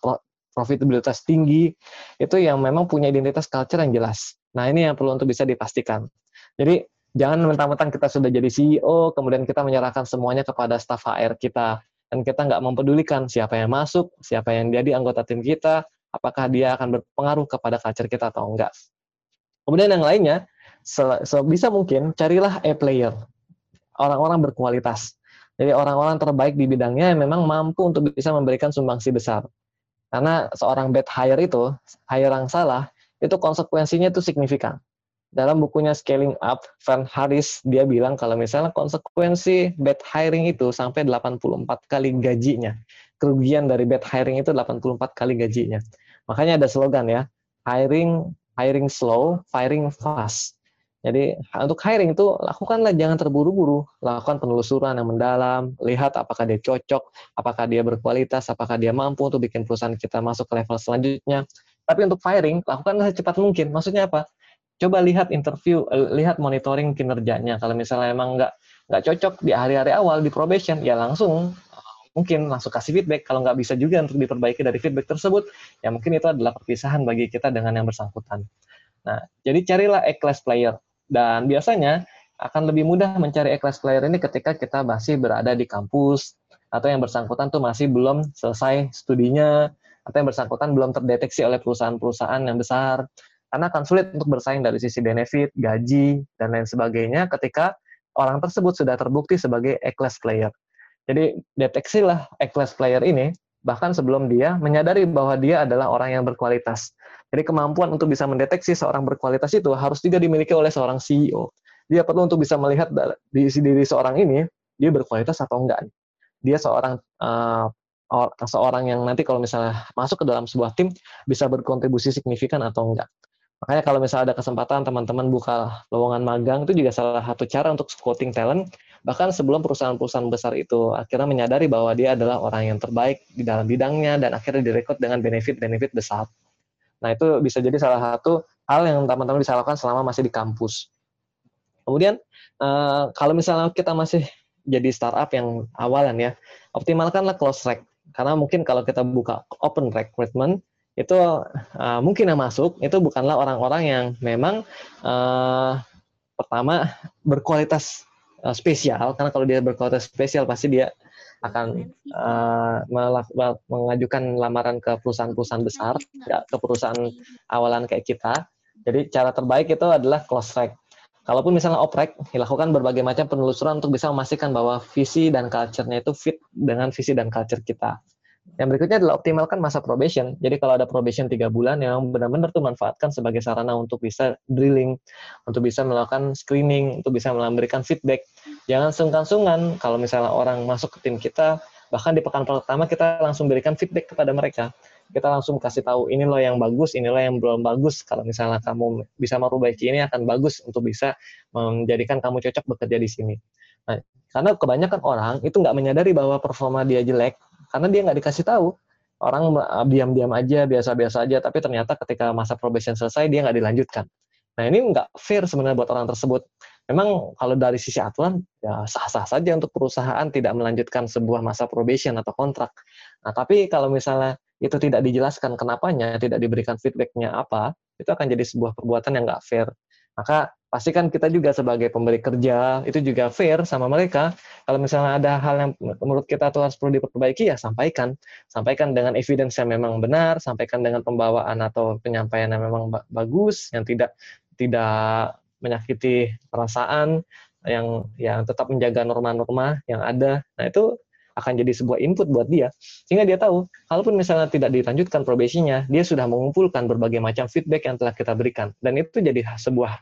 profitabilitas tinggi itu yang memang punya identitas culture yang jelas. Nah, ini yang perlu untuk bisa dipastikan. Jadi Jangan mentang-mentang kita sudah jadi CEO, kemudian kita menyerahkan semuanya kepada staf HR kita. Dan kita nggak mempedulikan siapa yang masuk, siapa yang jadi anggota tim kita, apakah dia akan berpengaruh kepada culture kita atau enggak. Kemudian yang lainnya, sebisa mungkin carilah a player, orang-orang berkualitas. Jadi orang-orang terbaik di bidangnya yang memang mampu untuk bisa memberikan sumbangsi besar. Karena seorang bad hire itu, hire yang salah, itu konsekuensinya itu signifikan dalam bukunya Scaling Up, Van Harris dia bilang kalau misalnya konsekuensi bad hiring itu sampai 84 kali gajinya. Kerugian dari bad hiring itu 84 kali gajinya. Makanya ada slogan ya, hiring hiring slow, firing fast. Jadi untuk hiring itu lakukanlah jangan terburu-buru, lakukan penelusuran yang mendalam, lihat apakah dia cocok, apakah dia berkualitas, apakah dia mampu untuk bikin perusahaan kita masuk ke level selanjutnya. Tapi untuk firing, lakukanlah secepat mungkin. Maksudnya apa? coba lihat interview, eh, lihat monitoring kinerjanya. Kalau misalnya emang nggak nggak cocok di hari-hari awal di probation, ya langsung eh, mungkin langsung kasih feedback. Kalau nggak bisa juga untuk diperbaiki dari feedback tersebut, ya mungkin itu adalah perpisahan bagi kita dengan yang bersangkutan. Nah, jadi carilah A-class player. Dan biasanya akan lebih mudah mencari A-class player ini ketika kita masih berada di kampus, atau yang bersangkutan tuh masih belum selesai studinya, atau yang bersangkutan belum terdeteksi oleh perusahaan-perusahaan yang besar karena akan sulit untuk bersaing dari sisi benefit, gaji, dan lain sebagainya ketika orang tersebut sudah terbukti sebagai A-class player. Jadi deteksilah A-class player ini bahkan sebelum dia menyadari bahwa dia adalah orang yang berkualitas. Jadi kemampuan untuk bisa mendeteksi seorang berkualitas itu harus juga dimiliki oleh seorang CEO. Dia perlu untuk bisa melihat di diri seorang ini dia berkualitas atau enggak. Dia seorang uh, seorang yang nanti kalau misalnya masuk ke dalam sebuah tim bisa berkontribusi signifikan atau enggak. Makanya kalau misalnya ada kesempatan teman-teman buka lowongan magang itu juga salah satu cara untuk scouting talent. Bahkan sebelum perusahaan-perusahaan besar itu akhirnya menyadari bahwa dia adalah orang yang terbaik di dalam bidangnya dan akhirnya direkrut dengan benefit-benefit besar. Nah itu bisa jadi salah satu hal yang teman-teman bisa lakukan selama masih di kampus. Kemudian eh, kalau misalnya kita masih jadi startup yang awalan ya, optimalkanlah close track. Karena mungkin kalau kita buka open recruitment, itu uh, mungkin yang masuk itu bukanlah orang-orang yang memang uh, pertama berkualitas uh, spesial karena kalau dia berkualitas spesial pasti dia akan uh, mengajukan lamaran ke perusahaan-perusahaan besar ya, ke perusahaan awalan kayak kita. Jadi cara terbaik itu adalah close track. Kalaupun misalnya oprek, dilakukan berbagai macam penelusuran untuk bisa memastikan bahwa visi dan culture-nya itu fit dengan visi dan culture kita. Yang berikutnya adalah optimalkan masa probation. Jadi kalau ada probation tiga bulan, yang benar-benar tuh manfaatkan sebagai sarana untuk bisa drilling, untuk bisa melakukan screening, untuk bisa memberikan feedback. Jangan sungkan-sungkan kalau misalnya orang masuk ke tim kita, bahkan di pekan pertama kita langsung berikan feedback kepada mereka. Kita langsung kasih tahu ini loh yang bagus, ini loh yang belum bagus. Kalau misalnya kamu bisa merubah ini akan bagus untuk bisa menjadikan kamu cocok bekerja di sini. Nah, karena kebanyakan orang itu nggak menyadari bahwa performa dia jelek, karena dia nggak dikasih tahu. Orang diam-diam aja biasa-biasa aja tapi ternyata ketika masa probation selesai dia nggak dilanjutkan. Nah ini nggak fair sebenarnya buat orang tersebut. Memang kalau dari sisi aturan ya sah-sah saja untuk perusahaan tidak melanjutkan sebuah masa probation atau kontrak. Nah tapi kalau misalnya itu tidak dijelaskan kenapanya tidak diberikan feedbacknya apa itu akan jadi sebuah perbuatan yang nggak fair maka pastikan kita juga sebagai pemberi kerja itu juga fair sama mereka. Kalau misalnya ada hal yang menurut kita tuh harus perlu diperbaiki ya sampaikan. Sampaikan dengan evidence yang memang benar, sampaikan dengan pembawaan atau penyampaian yang memang bagus yang tidak tidak menyakiti perasaan yang yang tetap menjaga norma-norma yang ada. Nah, itu akan jadi sebuah input buat dia sehingga dia tahu kalaupun misalnya tidak dilanjutkan probasinya dia sudah mengumpulkan berbagai macam feedback yang telah kita berikan dan itu jadi sebuah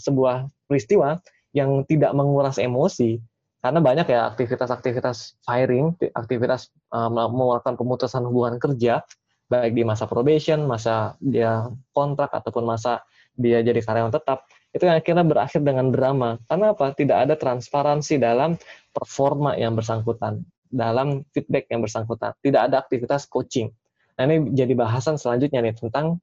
sebuah peristiwa yang tidak menguras emosi karena banyak ya aktivitas-aktivitas firing, aktivitas uh, mengeluarkan pemutusan hubungan kerja baik di masa probation, masa dia kontrak ataupun masa dia jadi karyawan tetap itu yang akhirnya berakhir dengan drama. Karena apa? Tidak ada transparansi dalam performa yang bersangkutan, dalam feedback yang bersangkutan. Tidak ada aktivitas coaching. Nah ini jadi bahasan selanjutnya nih tentang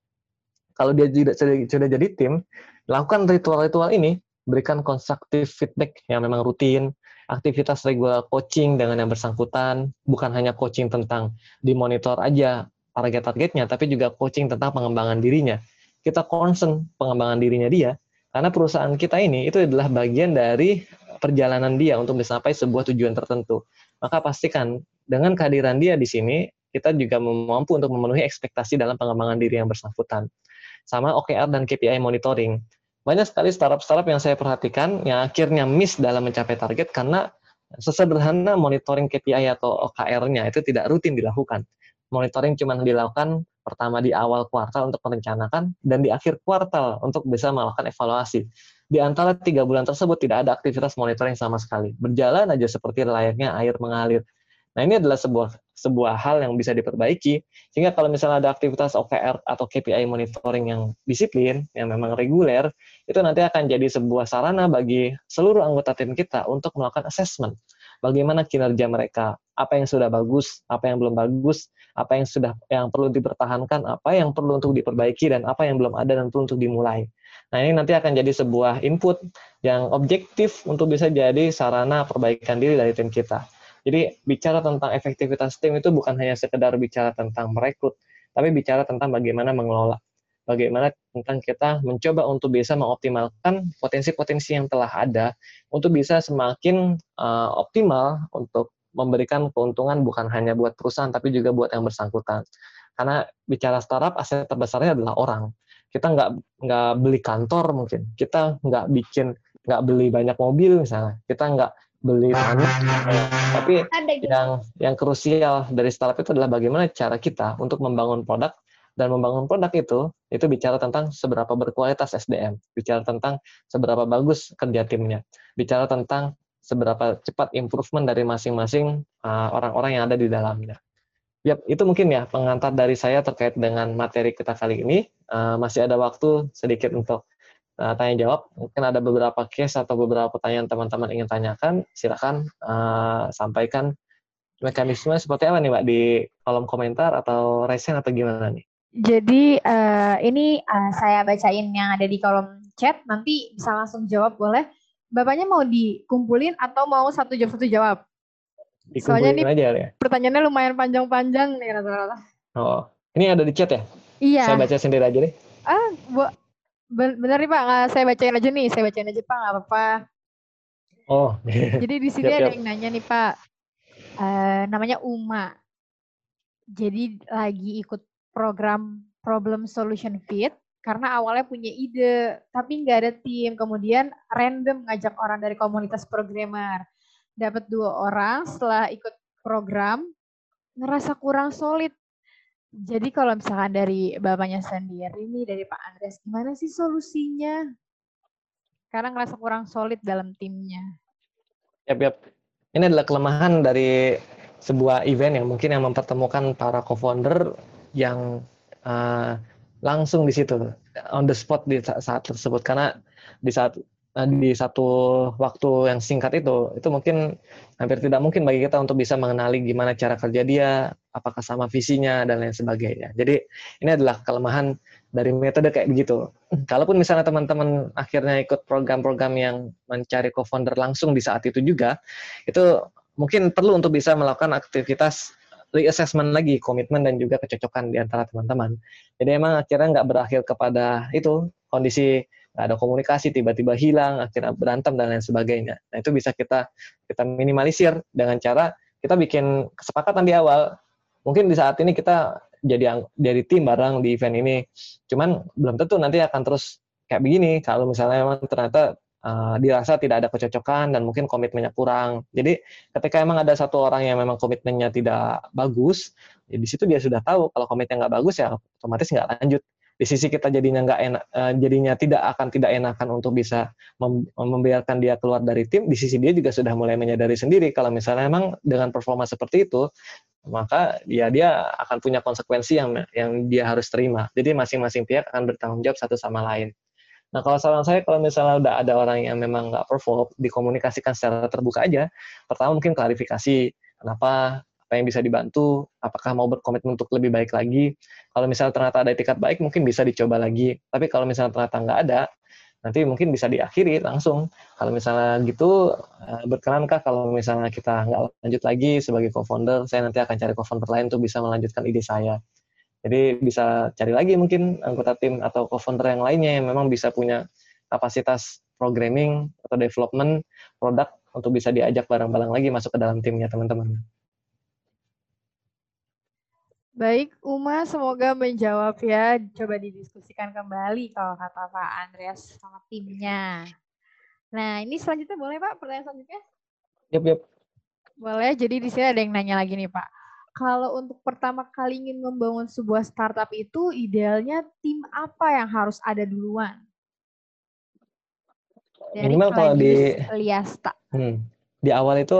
kalau dia tidak sudah jadi tim, lakukan ritual-ritual ini, berikan konstruktif feedback yang memang rutin, aktivitas regular coaching dengan yang bersangkutan, bukan hanya coaching tentang dimonitor aja target-targetnya, tapi juga coaching tentang pengembangan dirinya. Kita concern pengembangan dirinya dia, karena perusahaan kita ini itu adalah bagian dari perjalanan dia untuk mencapai sebuah tujuan tertentu. Maka pastikan dengan kehadiran dia di sini, kita juga mampu untuk memenuhi ekspektasi dalam pengembangan diri yang bersangkutan sama OKR dan KPI monitoring. Banyak sekali startup-startup yang saya perhatikan yang akhirnya miss dalam mencapai target karena sesederhana monitoring KPI atau OKR-nya itu tidak rutin dilakukan. Monitoring cuma dilakukan pertama di awal kuartal untuk merencanakan dan di akhir kuartal untuk bisa melakukan evaluasi. Di antara tiga bulan tersebut tidak ada aktivitas monitoring sama sekali. Berjalan aja seperti layaknya air mengalir. Nah ini adalah sebuah sebuah hal yang bisa diperbaiki sehingga kalau misalnya ada aktivitas OKR atau KPI monitoring yang disiplin yang memang reguler itu nanti akan jadi sebuah sarana bagi seluruh anggota tim kita untuk melakukan assessment bagaimana kinerja mereka? Apa yang sudah bagus apa yang belum bagus apa yang sudah yang perlu dipertahankan apa yang perlu untuk diperbaiki dan apa yang belum ada dan perlu untuk dimulai. Nah ini nanti akan jadi sebuah input yang objektif untuk bisa jadi sarana perbaikan diri dari tim kita. Jadi bicara tentang efektivitas tim itu bukan hanya sekedar bicara tentang merekrut, tapi bicara tentang bagaimana mengelola. Bagaimana tentang kita mencoba untuk bisa mengoptimalkan potensi-potensi yang telah ada untuk bisa semakin uh, optimal untuk memberikan keuntungan bukan hanya buat perusahaan tapi juga buat yang bersangkutan. Karena bicara startup, aset terbesarnya adalah orang. Kita nggak nggak beli kantor mungkin, kita nggak bikin nggak beli banyak mobil misalnya, kita nggak beli tanah, tapi gitu. yang yang krusial dari startup itu adalah bagaimana cara kita untuk membangun produk dan membangun produk itu itu bicara tentang seberapa berkualitas SDM, bicara tentang seberapa bagus kerja timnya, bicara tentang seberapa cepat improvement dari masing-masing uh, orang-orang yang ada di dalamnya. Yap, itu mungkin ya pengantar dari saya terkait dengan materi kita kali ini. Uh, masih ada waktu sedikit untuk uh, tanya jawab. Mungkin ada beberapa case atau beberapa pertanyaan teman-teman ingin tanyakan. Silakan uh, sampaikan mekanisme seperti apa nih Mbak di kolom komentar atau raise atau gimana nih? Jadi uh, ini uh, saya bacain yang ada di kolom chat. Nanti bisa langsung jawab boleh. Bapaknya mau dikumpulin atau mau satu jawab satu jawab? Soalnya ini aja, ya? pertanyaannya lumayan panjang-panjang nih rata-rata. Oh, ini ada di chat ya? Iya. Saya baca sendiri aja deh. Ah, bu, benar nih Pak, nggak saya bacain aja nih, saya bacain aja Pak, nggak apa-apa. Oh. Jadi di *laughs* sini ada yang nanya nih Pak, uh, namanya Uma. Jadi lagi ikut program Problem Solution Fit karena awalnya punya ide tapi nggak ada tim. Kemudian random ngajak orang dari komunitas programmer. Dapat dua orang setelah ikut program ngerasa kurang solid. Jadi kalau misalkan dari bapaknya sendiri nih dari Pak Andres gimana sih solusinya? Karena ngerasa kurang solid dalam timnya. Yap yap. Ini adalah kelemahan dari sebuah event yang mungkin yang mempertemukan para co-founder yang uh, langsung di situ on the spot di saat tersebut. Karena di saat eh, di satu waktu yang singkat itu itu mungkin hampir tidak mungkin bagi kita untuk bisa mengenali gimana cara kerja dia apakah sama visinya dan lain sebagainya. Jadi ini adalah kelemahan dari metode kayak begitu. Kalaupun misalnya teman-teman akhirnya ikut program-program yang mencari co-founder langsung di saat itu juga itu mungkin perlu untuk bisa melakukan aktivitas reassessment lagi komitmen dan juga kecocokan di antara teman-teman. Jadi emang akhirnya nggak berakhir kepada itu kondisi nggak ada komunikasi tiba-tiba hilang akhirnya berantem dan lain sebagainya. Nah itu bisa kita kita minimalisir dengan cara kita bikin kesepakatan di awal. Mungkin di saat ini kita jadi dari tim bareng di event ini, cuman belum tentu nanti akan terus kayak begini. Kalau misalnya memang ternyata uh, dirasa tidak ada kecocokan dan mungkin komitmennya kurang. Jadi ketika emang ada satu orang yang memang komitmennya tidak bagus, ya di situ dia sudah tahu kalau komitmennya nggak bagus ya otomatis nggak lanjut. Di sisi kita jadinya nggak enak, uh, jadinya tidak akan tidak enakan untuk bisa mem membiarkan dia keluar dari tim. Di sisi dia juga sudah mulai menyadari sendiri kalau misalnya emang dengan performa seperti itu, maka ya dia akan punya konsekuensi yang yang dia harus terima. Jadi masing-masing pihak akan bertanggung jawab satu sama lain. Nah kalau saran saya kalau misalnya udah ada orang yang memang nggak perform, dikomunikasikan secara terbuka aja. Pertama mungkin klarifikasi kenapa, apa yang bisa dibantu, apakah mau berkomitmen untuk lebih baik lagi. Kalau misalnya ternyata ada etikat baik, mungkin bisa dicoba lagi. Tapi kalau misalnya ternyata nggak ada, nanti mungkin bisa diakhiri langsung. Kalau misalnya gitu, eh, berkenankah kalau misalnya kita nggak lanjut lagi sebagai co-founder, saya nanti akan cari co-founder lain untuk bisa melanjutkan ide saya. Jadi bisa cari lagi mungkin anggota tim atau co-founder yang lainnya yang memang bisa punya kapasitas programming atau development produk untuk bisa diajak bareng-bareng lagi masuk ke dalam timnya teman-teman. Baik, Uma semoga menjawab ya. Coba didiskusikan kembali kalau kata Pak Andreas sama timnya. Nah, ini selanjutnya boleh Pak, pertanyaan selanjutnya? Yap, yap. Boleh, jadi di sini ada yang nanya lagi nih Pak kalau untuk pertama kali ingin membangun sebuah startup itu idealnya tim apa yang harus ada duluan? Dari minimal kalau di Liasta. Hmm, di awal itu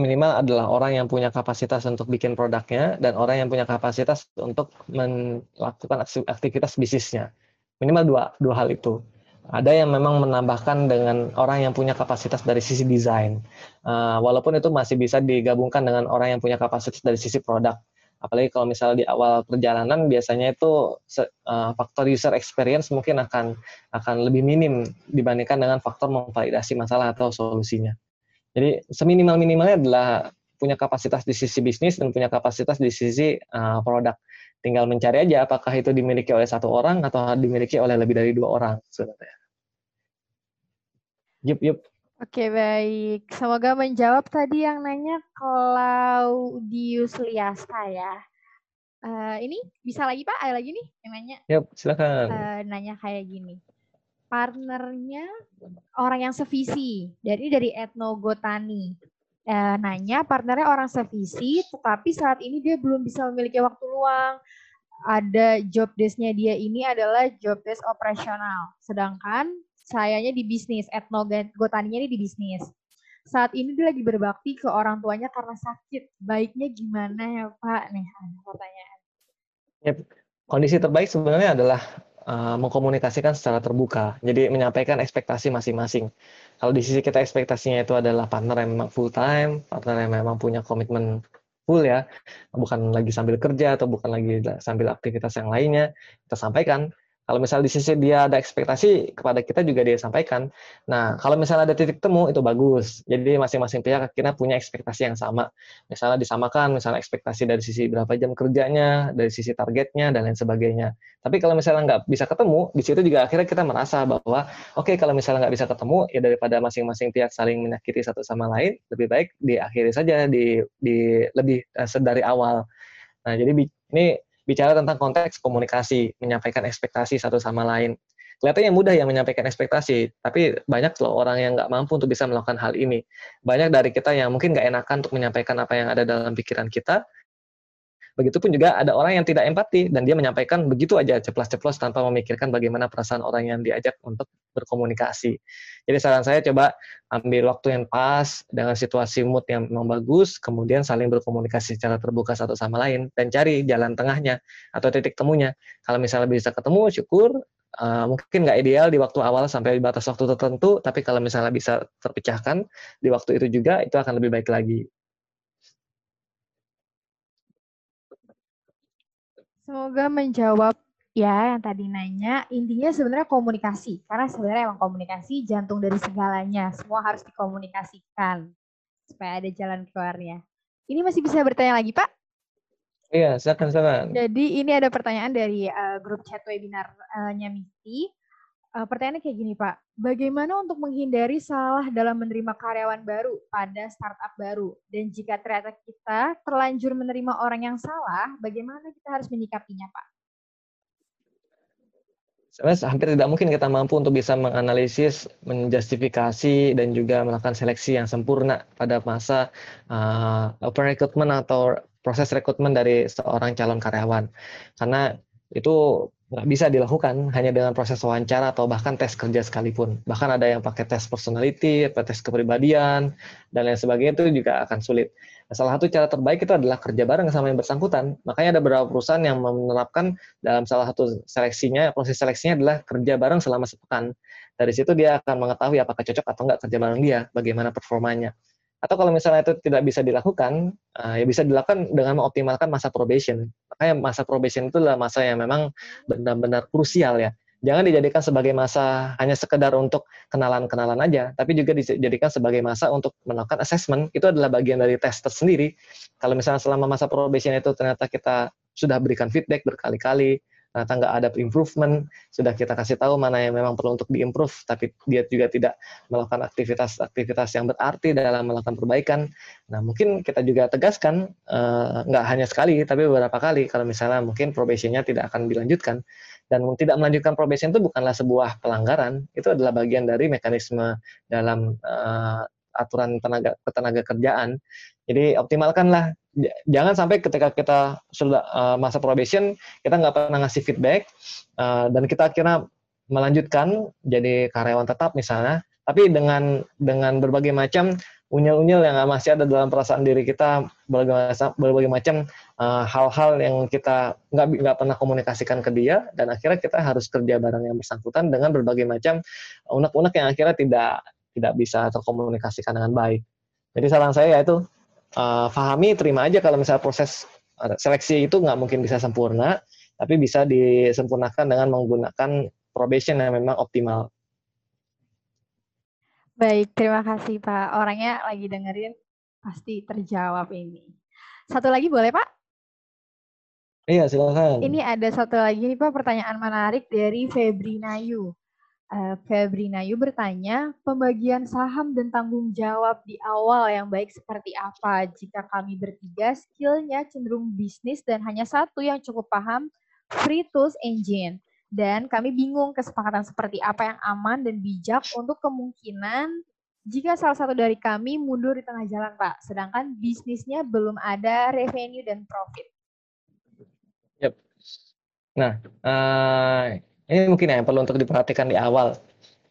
minimal adalah orang yang punya kapasitas untuk bikin produknya dan orang yang punya kapasitas untuk melakukan aktivitas bisnisnya. Minimal dua dua hal itu ada yang memang menambahkan dengan orang yang punya kapasitas dari sisi desain. Uh, walaupun itu masih bisa digabungkan dengan orang yang punya kapasitas dari sisi produk. Apalagi kalau misalnya di awal perjalanan biasanya itu uh, faktor user experience mungkin akan akan lebih minim dibandingkan dengan faktor memvalidasi masalah atau solusinya. Jadi seminimal minimalnya adalah punya kapasitas di sisi bisnis dan punya kapasitas di sisi uh, produk. Tinggal mencari aja apakah itu dimiliki oleh satu orang atau dimiliki oleh lebih dari dua orang sebenarnya. Yup, yup. Oke, baik. Semoga menjawab tadi yang nanya Claudius Liasta ya. Uh, ini bisa lagi Pak? Ada lagi nih yang nanya? Yap, silakan. Uh, nanya kayak gini. Partnernya orang yang sevisi. Jadi dari etnogotani. Uh, nanya partnernya orang sevisi, tetapi saat ini dia belum bisa memiliki waktu luang. Ada job desk-nya dia ini adalah job desk operasional. Sedangkan sayanya di bisnis, etnogotaninya ini di bisnis saat ini dia lagi berbakti ke orang tuanya karena sakit. Baiknya gimana ya Pak? Nih pertanyaan. Ya, kondisi terbaik sebenarnya adalah uh, mengkomunikasikan secara terbuka. Jadi menyampaikan ekspektasi masing-masing. Kalau di sisi kita ekspektasinya itu adalah partner yang memang full time, partner yang memang punya komitmen full ya, bukan lagi sambil kerja atau bukan lagi sambil aktivitas yang lainnya, kita sampaikan kalau misalnya di sisi dia ada ekspektasi kepada kita juga dia sampaikan. Nah, kalau misalnya ada titik temu itu bagus. Jadi masing-masing pihak akhirnya punya ekspektasi yang sama. Misalnya disamakan, misalnya ekspektasi dari sisi berapa jam kerjanya, dari sisi targetnya dan lain sebagainya. Tapi kalau misalnya nggak bisa ketemu, di situ juga akhirnya kita merasa bahwa oke okay, kalau misalnya nggak bisa ketemu ya daripada masing-masing pihak saling menyakiti satu sama lain, lebih baik diakhiri saja di di lebih uh, sedari awal. Nah, jadi ini bicara tentang konteks komunikasi, menyampaikan ekspektasi satu sama lain. Kelihatannya mudah ya menyampaikan ekspektasi, tapi banyak loh orang yang nggak mampu untuk bisa melakukan hal ini. Banyak dari kita yang mungkin nggak enakan untuk menyampaikan apa yang ada dalam pikiran kita, Begitupun juga ada orang yang tidak empati dan dia menyampaikan begitu aja ceplos-ceplos tanpa memikirkan bagaimana perasaan orang yang diajak untuk berkomunikasi. Jadi saran saya coba ambil waktu yang pas dengan situasi mood yang memang bagus, kemudian saling berkomunikasi secara terbuka satu sama lain dan cari jalan tengahnya atau titik temunya. Kalau misalnya bisa ketemu, syukur. Uh, mungkin nggak ideal di waktu awal sampai di batas waktu tertentu, tapi kalau misalnya bisa terpecahkan di waktu itu juga, itu akan lebih baik lagi. Semoga menjawab ya yang tadi nanya. Intinya sebenarnya komunikasi. Karena sebenarnya emang komunikasi jantung dari segalanya. Semua harus dikomunikasikan supaya ada jalan keluarnya. Ini masih bisa bertanya lagi, Pak? Iya, silakan, silakan. Jadi ini ada pertanyaan dari uh, grup chat webinarnya uh, Misi. Uh, pertanyaannya kayak gini Pak, bagaimana untuk menghindari salah dalam menerima karyawan baru pada startup baru? Dan jika ternyata kita terlanjur menerima orang yang salah, bagaimana kita harus menyikapinya Pak? Sebenarnya hampir tidak mungkin kita mampu untuk bisa menganalisis, menjustifikasi, dan juga melakukan seleksi yang sempurna pada masa uh, open recruitment atau proses rekrutmen dari seorang calon karyawan. Karena itu nggak bisa dilakukan hanya dengan proses wawancara atau bahkan tes kerja sekalipun. Bahkan ada yang pakai tes personality, tes kepribadian, dan lain sebagainya itu juga akan sulit. Nah, salah satu cara terbaik itu adalah kerja bareng sama yang bersangkutan. Makanya ada beberapa perusahaan yang menerapkan dalam salah satu seleksinya, proses seleksinya adalah kerja bareng selama sepekan. Dari situ dia akan mengetahui apakah cocok atau enggak kerja bareng dia, bagaimana performanya. Atau kalau misalnya itu tidak bisa dilakukan, uh, ya bisa dilakukan dengan mengoptimalkan masa probation. Makanya masa probation itu adalah masa yang memang benar-benar krusial ya. Jangan dijadikan sebagai masa hanya sekedar untuk kenalan-kenalan aja, tapi juga dijadikan sebagai masa untuk melakukan assessment. Itu adalah bagian dari tes tersendiri. Kalau misalnya selama masa probation itu ternyata kita sudah berikan feedback berkali-kali, ternyata nggak ada improvement, sudah kita kasih tahu mana yang memang perlu untuk diimprove, tapi dia juga tidak melakukan aktivitas-aktivitas yang berarti dalam melakukan perbaikan. Nah, mungkin kita juga tegaskan, uh, nggak hanya sekali, tapi beberapa kali, kalau misalnya mungkin probationnya tidak akan dilanjutkan. Dan tidak melanjutkan probation itu bukanlah sebuah pelanggaran, itu adalah bagian dari mekanisme dalam uh, aturan tenaga ketenaga kerjaan. Jadi optimalkanlah jangan sampai ketika kita sudah uh, masa probation kita nggak pernah ngasih feedback uh, dan kita akhirnya melanjutkan jadi karyawan tetap misalnya tapi dengan dengan berbagai macam unyil-unyil yang masih ada dalam perasaan diri kita berbagai, berbagai macam uh, hal-hal yang kita nggak nggak pernah komunikasikan ke dia dan akhirnya kita harus kerja bareng yang bersangkutan dengan berbagai macam unek-unek yang akhirnya tidak tidak bisa terkomunikasikan dengan baik. Jadi saran saya yaitu uh, fahami, terima aja kalau misalnya proses seleksi itu nggak mungkin bisa sempurna, tapi bisa disempurnakan dengan menggunakan probation yang memang optimal. Baik, terima kasih Pak. Orangnya lagi dengerin, pasti terjawab ini. Satu lagi boleh Pak? Iya, silakan. Ini ada satu lagi nih Pak, pertanyaan menarik dari Febri Nayu. Uh, Febrina Yu bertanya, pembagian saham dan tanggung jawab di awal yang baik seperti apa jika kami bertiga skillnya cenderung bisnis dan hanya satu yang cukup paham free tools engine. Dan kami bingung kesepakatan seperti apa yang aman dan bijak untuk kemungkinan jika salah satu dari kami mundur di tengah jalan, Pak. Sedangkan bisnisnya belum ada revenue dan profit. Yep. Nah, uh, ini mungkin ya yang perlu untuk diperhatikan di awal.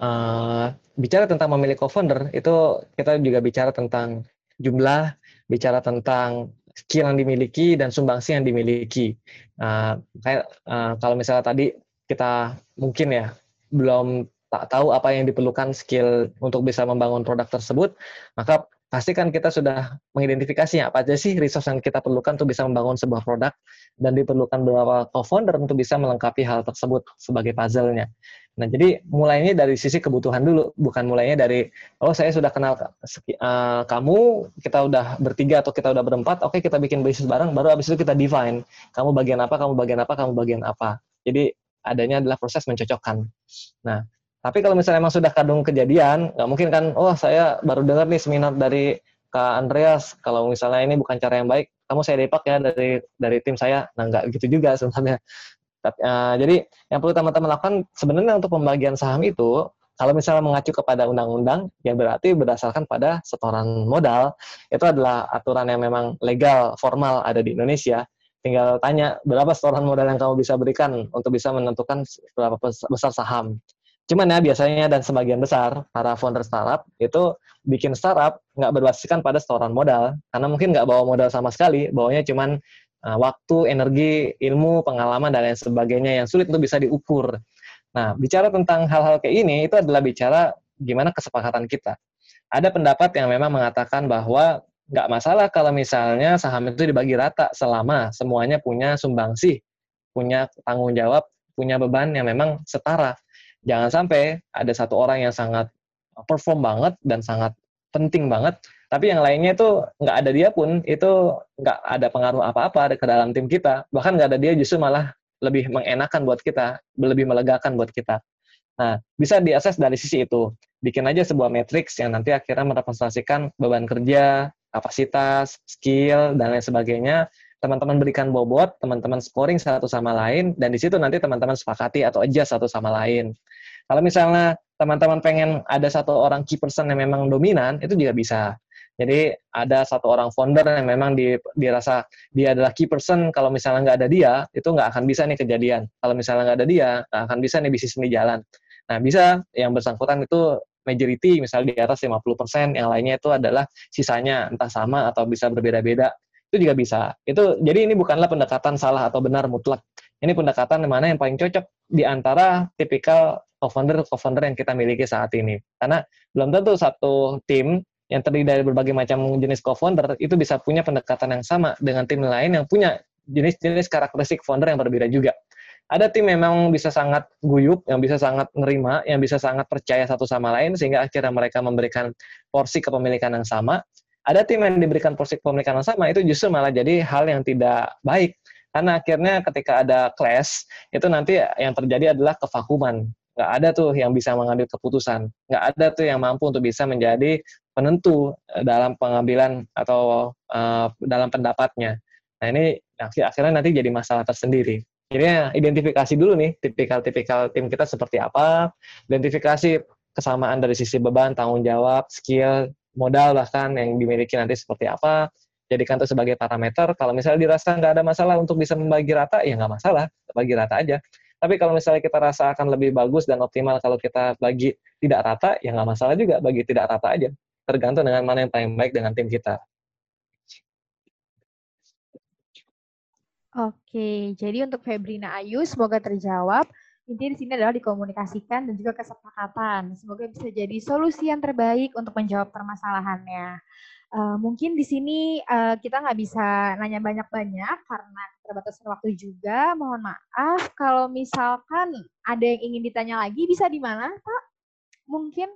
Uh, bicara tentang memilih co-founder, itu kita juga bicara tentang jumlah, bicara tentang skill yang dimiliki dan sumbangsi yang dimiliki. Uh, kayak uh, kalau misalnya tadi kita mungkin ya belum tak tahu apa yang diperlukan skill untuk bisa membangun produk tersebut, maka pastikan kita sudah mengidentifikasi apa aja sih resource yang kita perlukan untuk bisa membangun sebuah produk dan diperlukan beberapa co-founder untuk bisa melengkapi hal tersebut sebagai puzzle-nya. Nah, jadi mulainya dari sisi kebutuhan dulu, bukan mulainya dari oh saya sudah kenal uh, kamu, kita udah bertiga atau kita udah berempat, oke okay, kita bikin bisnis bareng, baru habis itu kita define kamu bagian apa, kamu bagian apa, kamu bagian apa. Jadi adanya adalah proses mencocokkan. Nah, tapi kalau misalnya emang sudah kadung kejadian, nggak mungkin kan, oh saya baru dengar nih seminar dari Kak Andreas, kalau misalnya ini bukan cara yang baik, kamu saya depak ya dari dari tim saya. Nah nggak gitu juga *laughs* sebenarnya. Tapi, uh, jadi yang perlu teman-teman lakukan sebenarnya untuk pembagian saham itu, kalau misalnya mengacu kepada undang-undang, ya berarti berdasarkan pada setoran modal, itu adalah aturan yang memang legal, formal ada di Indonesia. Tinggal tanya berapa setoran modal yang kamu bisa berikan untuk bisa menentukan berapa besar saham. Cuman ya biasanya dan sebagian besar para founder startup itu bikin startup nggak berbasiskan pada setoran modal karena mungkin nggak bawa modal sama sekali, bawanya cuman uh, waktu, energi, ilmu, pengalaman dan lain sebagainya yang sulit untuk bisa diukur. Nah, bicara tentang hal-hal kayak ini itu adalah bicara gimana kesepakatan kita. Ada pendapat yang memang mengatakan bahwa nggak masalah kalau misalnya saham itu dibagi rata selama semuanya punya sumbangsi, punya tanggung jawab, punya beban yang memang setara jangan sampai ada satu orang yang sangat perform banget dan sangat penting banget, tapi yang lainnya itu nggak ada dia pun itu nggak ada pengaruh apa-apa ke dalam tim kita. Bahkan nggak ada dia justru malah lebih mengenakan buat kita, lebih melegakan buat kita. Nah, bisa diakses dari sisi itu. Bikin aja sebuah matriks yang nanti akhirnya merepresentasikan beban kerja, kapasitas, skill, dan lain sebagainya. Teman-teman berikan bobot, teman-teman scoring satu sama lain, dan di situ nanti teman-teman sepakati atau adjust satu sama lain. Kalau misalnya teman-teman pengen ada satu orang key person yang memang dominan, itu juga bisa. Jadi ada satu orang founder yang memang di, dirasa dia adalah key person, kalau misalnya nggak ada dia, itu nggak akan bisa nih kejadian. Kalau misalnya nggak ada dia, nggak akan bisa nih bisnis ini jalan. Nah, bisa yang bersangkutan itu majority, misalnya di atas 50%, yang lainnya itu adalah sisanya, entah sama atau bisa berbeda-beda. Itu juga bisa. Itu Jadi ini bukanlah pendekatan salah atau benar mutlak. Ini pendekatan mana yang paling cocok di antara tipikal co-founder co-founder yang kita miliki saat ini. Karena belum tentu satu tim yang terdiri dari berbagai macam jenis co-founder itu bisa punya pendekatan yang sama dengan tim lain yang punya jenis-jenis karakteristik founder yang berbeda juga. Ada tim memang bisa sangat guyup, yang bisa sangat nerima, yang bisa sangat percaya satu sama lain, sehingga akhirnya mereka memberikan porsi kepemilikan yang sama. Ada tim yang diberikan kepemilikan yang sama, itu justru malah jadi hal yang tidak baik. Karena akhirnya ketika ada clash, itu nanti yang terjadi adalah kevakuman nggak ada tuh yang bisa mengambil keputusan. Nggak ada tuh yang mampu untuk bisa menjadi penentu eh, dalam pengambilan atau uh, dalam pendapatnya. Nah ini akhirnya nanti jadi masalah tersendiri. Jadi identifikasi dulu nih tipikal-tipikal tim kita seperti apa identifikasi kesamaan dari sisi beban tanggung jawab skill modal bahkan yang dimiliki nanti seperti apa jadikan itu sebagai parameter kalau misalnya dirasa nggak ada masalah untuk bisa membagi rata ya nggak masalah bagi rata aja tapi kalau misalnya kita rasa akan lebih bagus dan optimal kalau kita bagi tidak rata, ya nggak masalah juga bagi tidak rata aja. Tergantung dengan mana yang paling baik dengan tim kita. Oke, jadi untuk Febrina Ayu, semoga terjawab. Intinya di sini adalah dikomunikasikan dan juga kesepakatan. Semoga bisa jadi solusi yang terbaik untuk menjawab permasalahannya. Uh, mungkin di sini uh, kita nggak bisa nanya banyak-banyak karena keterbatasan waktu juga. Mohon maaf kalau misalkan ada yang ingin ditanya lagi bisa di mana, Pak? Mungkin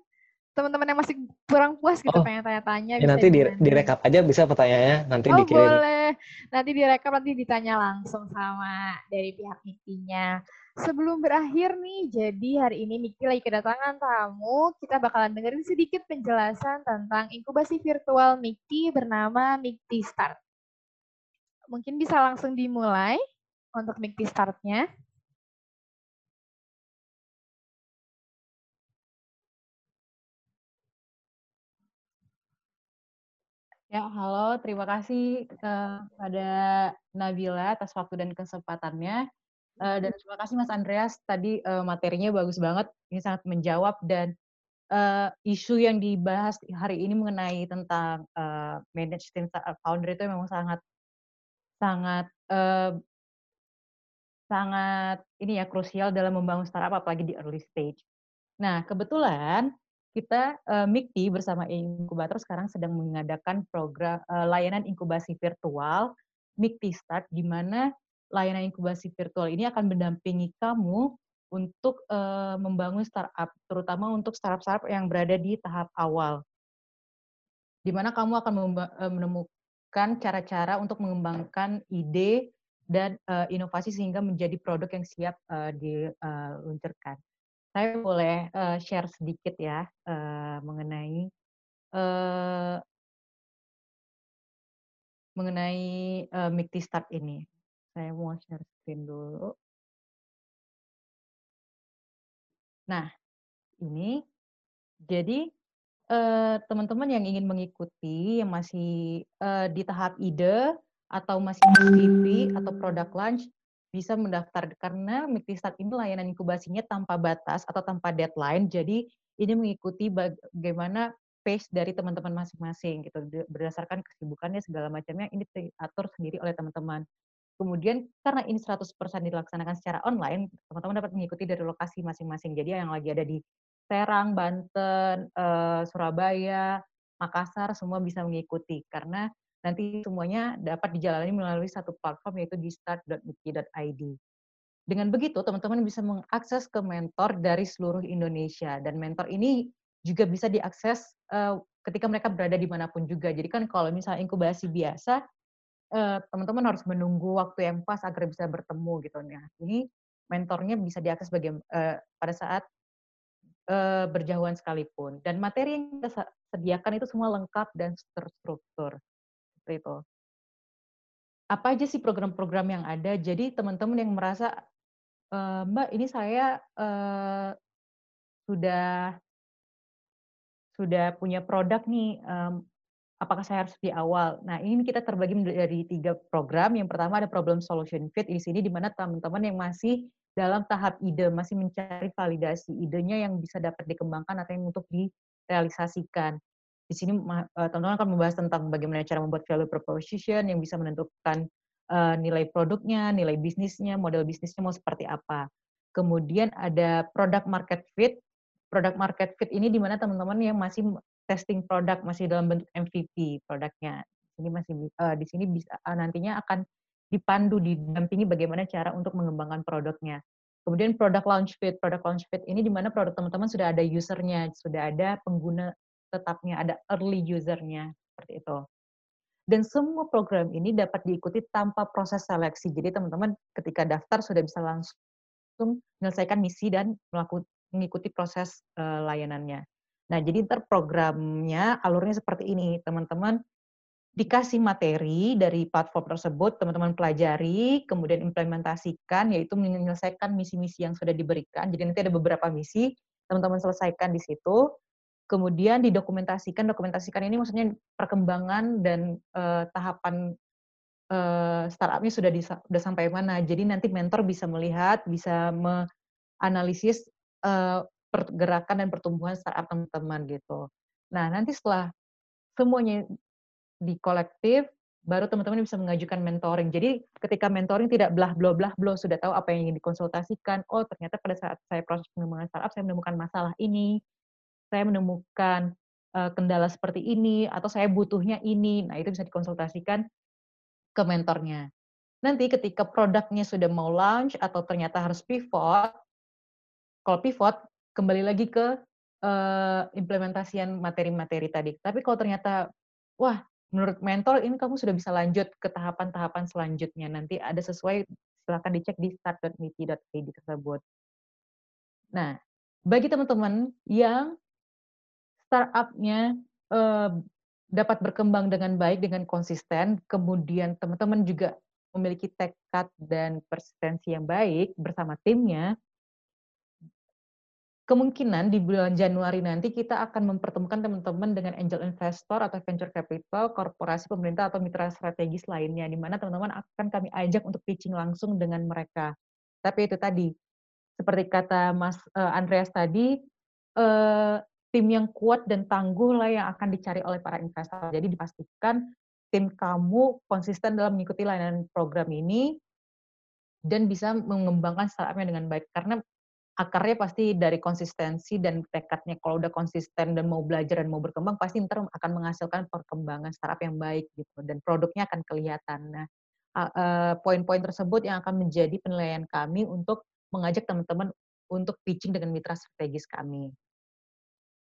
teman-teman yang masih kurang puas gitu Oh. pengen tanya-tanya Ya, bisa nanti di, gimana. direkap aja bisa pertanyaannya, nanti Oh dikirim. boleh, nanti direkap nanti ditanya langsung sama dari pihak Mikti-nya. Sebelum berakhir nih, jadi hari ini Mikti lagi kedatangan tamu, kita bakalan dengerin sedikit penjelasan tentang inkubasi virtual Mikti bernama Mikti Start. Mungkin bisa langsung dimulai untuk Mikti Start-nya. Ya, halo. Terima kasih eh, pada Nabila atas waktu dan kesempatannya. Eh, dan terima kasih Mas Andreas. Tadi eh, materinya bagus banget. Ini sangat menjawab dan eh, isu yang dibahas hari ini mengenai tentang eh, manage team founder itu memang sangat sangat eh, sangat ini ya krusial dalam membangun startup apalagi di early stage. Nah, kebetulan kita uh, MIKTI bersama inkubator sekarang sedang mengadakan program uh, layanan inkubasi virtual MIKTI Start di mana layanan inkubasi virtual ini akan mendampingi kamu untuk uh, membangun startup, terutama untuk startup-startup yang berada di tahap awal. Di mana kamu akan menemukan cara-cara untuk mengembangkan ide dan uh, inovasi sehingga menjadi produk yang siap uh, diluncurkan saya boleh uh, share sedikit ya uh, mengenai uh, mengenai uh, Mikti Start ini. Saya mau share screen dulu. Nah, ini jadi teman-teman uh, yang ingin mengikuti yang masih uh, di tahap ide atau masih MVP atau product launch bisa mendaftar karena Miktistat ini layanan inkubasinya tanpa batas atau tanpa deadline. Jadi ini mengikuti bagaimana pace dari teman-teman masing-masing gitu berdasarkan kesibukannya segala macamnya ini diatur sendiri oleh teman-teman. Kemudian karena ini 100% dilaksanakan secara online, teman-teman dapat mengikuti dari lokasi masing-masing. Jadi yang lagi ada di Serang, Banten, eh, Surabaya, Makassar semua bisa mengikuti karena nanti semuanya dapat dijalani melalui satu platform yaitu di start.miki.id. Dengan begitu, teman-teman bisa mengakses ke mentor dari seluruh Indonesia. Dan mentor ini juga bisa diakses uh, ketika mereka berada di mana pun juga. Jadi kan kalau misalnya inkubasi biasa, teman-teman uh, harus menunggu waktu yang pas agar bisa bertemu gitu. Nah, ini mentornya bisa diakses baga- uh, pada saat uh, berjauhan sekalipun. Dan materi yang kita sediakan itu semua lengkap dan terstruktur seperti itu. Apa aja sih program-program yang ada? Jadi teman-teman yang merasa e, Mbak ini saya uh, sudah sudah punya produk nih, um, apakah saya harus di awal? Nah ini kita terbagi menjadi tiga program. Yang pertama ada problem solution fit di sini di mana teman-teman yang masih dalam tahap ide, masih mencari validasi idenya yang bisa dapat dikembangkan atau yang untuk direalisasikan di sini teman-teman akan membahas tentang bagaimana cara membuat value proposition yang bisa menentukan uh, nilai produknya, nilai bisnisnya, model bisnisnya mau seperti apa. Kemudian ada product market fit. Product market fit ini di mana teman-teman yang masih testing produk masih dalam bentuk MVP produknya. Ini masih uh, di sini bisa nantinya akan dipandu, didampingi bagaimana cara untuk mengembangkan produknya. Kemudian product launch fit, product launch fit ini di mana produk teman-teman sudah ada usernya, sudah ada pengguna tetapnya, ada early usernya seperti itu. Dan semua program ini dapat diikuti tanpa proses seleksi. Jadi teman-teman ketika daftar sudah bisa langsung menyelesaikan misi dan melakukan mengikuti proses uh, layanannya. Nah, jadi ntar programnya alurnya seperti ini, teman-teman dikasih materi dari platform tersebut, teman-teman pelajari, kemudian implementasikan, yaitu menyelesaikan misi-misi yang sudah diberikan. Jadi nanti ada beberapa misi, teman-teman selesaikan di situ, kemudian didokumentasikan. Dokumentasikan ini maksudnya perkembangan dan uh, tahapan uh, startupnya sudah di, sudah sampai mana. Jadi nanti mentor bisa melihat, bisa menganalisis uh, pergerakan dan pertumbuhan startup teman-teman gitu. Nah nanti setelah semuanya di kolektif, baru teman-teman bisa mengajukan mentoring. Jadi ketika mentoring tidak belah belah belah belah sudah tahu apa yang ingin dikonsultasikan. Oh ternyata pada saat saya proses pengembangan startup saya menemukan masalah ini, saya menemukan kendala seperti ini atau saya butuhnya ini. Nah, itu bisa dikonsultasikan ke mentornya. Nanti ketika produknya sudah mau launch atau ternyata harus pivot, kalau pivot kembali lagi ke uh, implementasian materi-materi tadi. Tapi kalau ternyata, wah, menurut mentor ini kamu sudah bisa lanjut ke tahapan-tahapan selanjutnya. Nanti ada sesuai, silakan dicek di start.miti.id tersebut. Nah, bagi teman-teman yang startupnya uh, dapat berkembang dengan baik, dengan konsisten, kemudian teman-teman juga memiliki tekad dan persistensi yang baik bersama timnya, kemungkinan di bulan Januari nanti kita akan mempertemukan teman-teman dengan angel investor atau venture capital, korporasi pemerintah atau mitra strategis lainnya, di mana teman-teman akan kami ajak untuk pitching langsung dengan mereka. Tapi itu tadi, seperti kata Mas uh, Andreas tadi, uh, tim yang kuat dan tangguh lah yang akan dicari oleh para investor. Jadi dipastikan tim kamu konsisten dalam mengikuti layanan program ini dan bisa mengembangkan startupnya dengan baik. Karena akarnya pasti dari konsistensi dan tekadnya. Kalau udah konsisten dan mau belajar dan mau berkembang, pasti ntar akan menghasilkan perkembangan startup yang baik gitu dan produknya akan kelihatan. Nah, poin-poin tersebut yang akan menjadi penilaian kami untuk mengajak teman-teman untuk pitching dengan mitra strategis kami.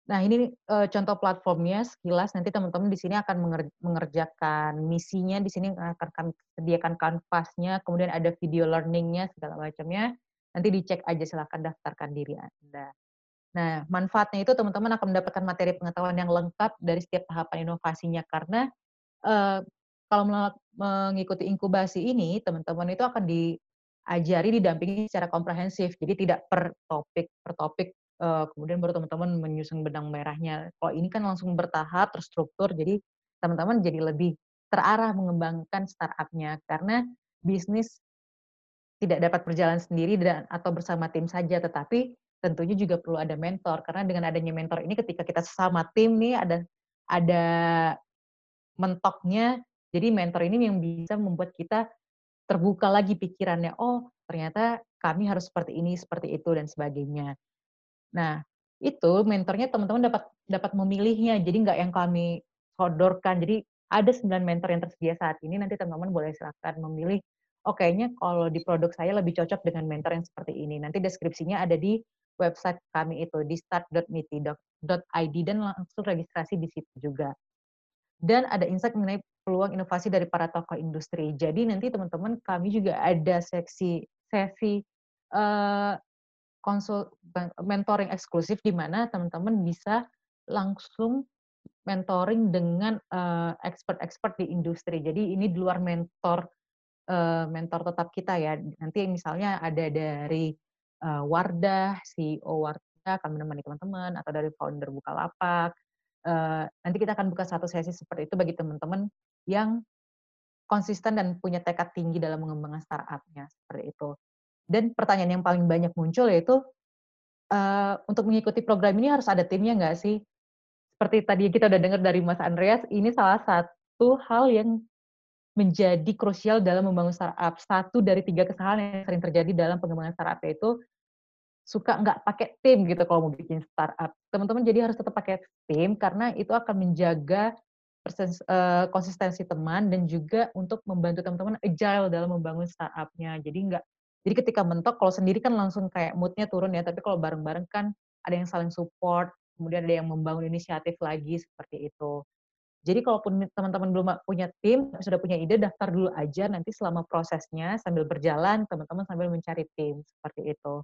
Nah, ini uh, contoh platformnya sekilas nanti teman-teman di sini akan mengerjakan misinya di sini akan kami sediakan kanvasnya, kemudian ada video learningnya segala macamnya. Nanti dicek aja silahkan daftarkan diri Anda. Nah, manfaatnya itu teman-teman akan mendapatkan materi pengetahuan yang lengkap dari setiap tahapan inovasinya karena uh, kalau mengikuti inkubasi ini, teman-teman itu akan diajari didampingi secara komprehensif. Jadi tidak per topik per topik uh, kemudian baru teman-teman menyusun benang merahnya. Kalau ini kan langsung bertahap, terstruktur, jadi teman-teman jadi lebih terarah mengembangkan startupnya karena bisnis tidak dapat berjalan sendiri dan atau bersama tim saja, tetapi tentunya juga perlu ada mentor karena dengan adanya mentor ini ketika kita sesama tim nih ada ada mentoknya, jadi mentor ini yang bisa membuat kita terbuka lagi pikirannya, oh ternyata kami harus seperti ini, seperti itu dan sebagainya. Nah, itu mentornya teman-teman dapat dapat memilihnya. Jadi nggak yang kami sodorkan. Jadi ada 9 mentor yang tersedia saat ini. Nanti teman-teman boleh silakan memilih. Oh kayaknya kalau di produk saya lebih cocok dengan mentor yang seperti ini. Nanti deskripsinya ada di website kami itu di start.miti.id dan langsung registrasi di situ juga. Dan ada insight mengenai peluang inovasi dari para tokoh industri. Jadi nanti teman-teman kami juga ada seksi sesi uh, konsul mentoring eksklusif di mana teman-teman bisa langsung mentoring dengan expert-expert uh, di industri. Jadi ini di luar mentor uh, mentor tetap kita ya. Nanti misalnya ada dari uh, Wardah, CEO Wardah akan menemani teman-teman atau dari founder Bukalapak. Nanti kita akan buka satu sesi seperti itu bagi teman-teman yang konsisten dan punya tekad tinggi dalam mengembangkan startupnya seperti itu. Dan pertanyaan yang paling banyak muncul yaitu, uh, untuk mengikuti program ini harus ada timnya nggak sih? Seperti tadi kita udah dengar dari Mas Andreas, ini salah satu hal yang menjadi krusial dalam membangun startup. Satu dari tiga kesalahan yang sering terjadi dalam pengembangan startup yaitu suka nggak pakai tim gitu kalau mau bikin startup. Teman-teman jadi harus tetap pakai tim karena itu akan menjaga uh, konsistensi teman dan juga untuk membantu teman-teman agile dalam membangun startupnya. Jadi nggak jadi ketika mentok, kalau sendiri kan langsung kayak moodnya turun ya, tapi kalau bareng-bareng kan ada yang saling support, kemudian ada yang membangun inisiatif lagi seperti itu. Jadi kalaupun teman-teman belum punya tim, sudah punya ide, daftar dulu aja. Nanti selama prosesnya sambil berjalan, teman-teman sambil mencari tim seperti itu.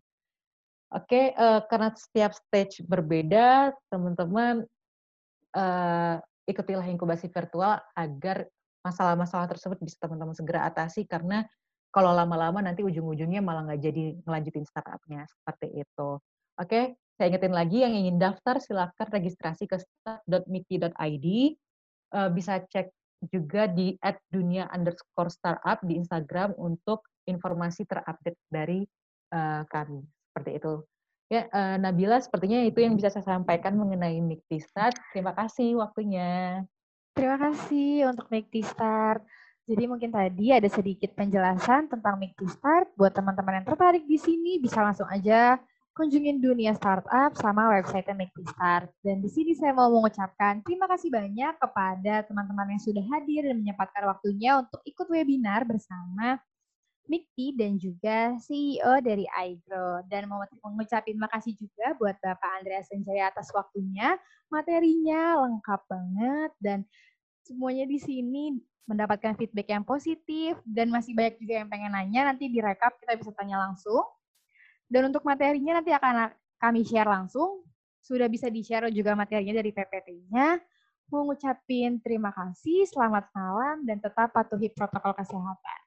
Oke, uh, karena setiap stage berbeda, teman-teman uh, ikutilah inkubasi virtual agar masalah-masalah tersebut bisa teman-teman segera atasi karena kalau lama-lama nanti ujung-ujungnya malah nggak jadi ngelanjutin startupnya seperti itu. Oke, saya ingetin lagi yang ingin daftar silakan registrasi ke start.miki.id. Uh, bisa cek juga di @dunia underscore startup di Instagram untuk informasi terupdate dari uh, kami. Seperti itu. Ya, uh, Nabila, sepertinya itu yang bisa saya sampaikan mengenai Mikti Start. Terima kasih waktunya. Terima kasih untuk Mikti Start. Jadi mungkin tadi ada sedikit penjelasan tentang Make to Start. Buat teman-teman yang tertarik di sini bisa langsung aja kunjungin dunia startup sama website Make to Start. Dan di sini saya mau mengucapkan terima kasih banyak kepada teman-teman yang sudah hadir dan menyempatkan waktunya untuk ikut webinar bersama Mikti dan juga CEO dari iGrow. Dan mau mengucapin makasih juga buat Bapak Andreas Senjaya atas waktunya. Materinya lengkap banget dan semuanya di sini mendapatkan feedback yang positif dan masih banyak juga yang pengen nanya nanti direkap kita bisa tanya langsung. Dan untuk materinya nanti akan kami share langsung. Sudah bisa di-share juga materinya dari PPT-nya mau ngucapin terima kasih, selamat malam, dan tetap patuhi protokol kesehatan.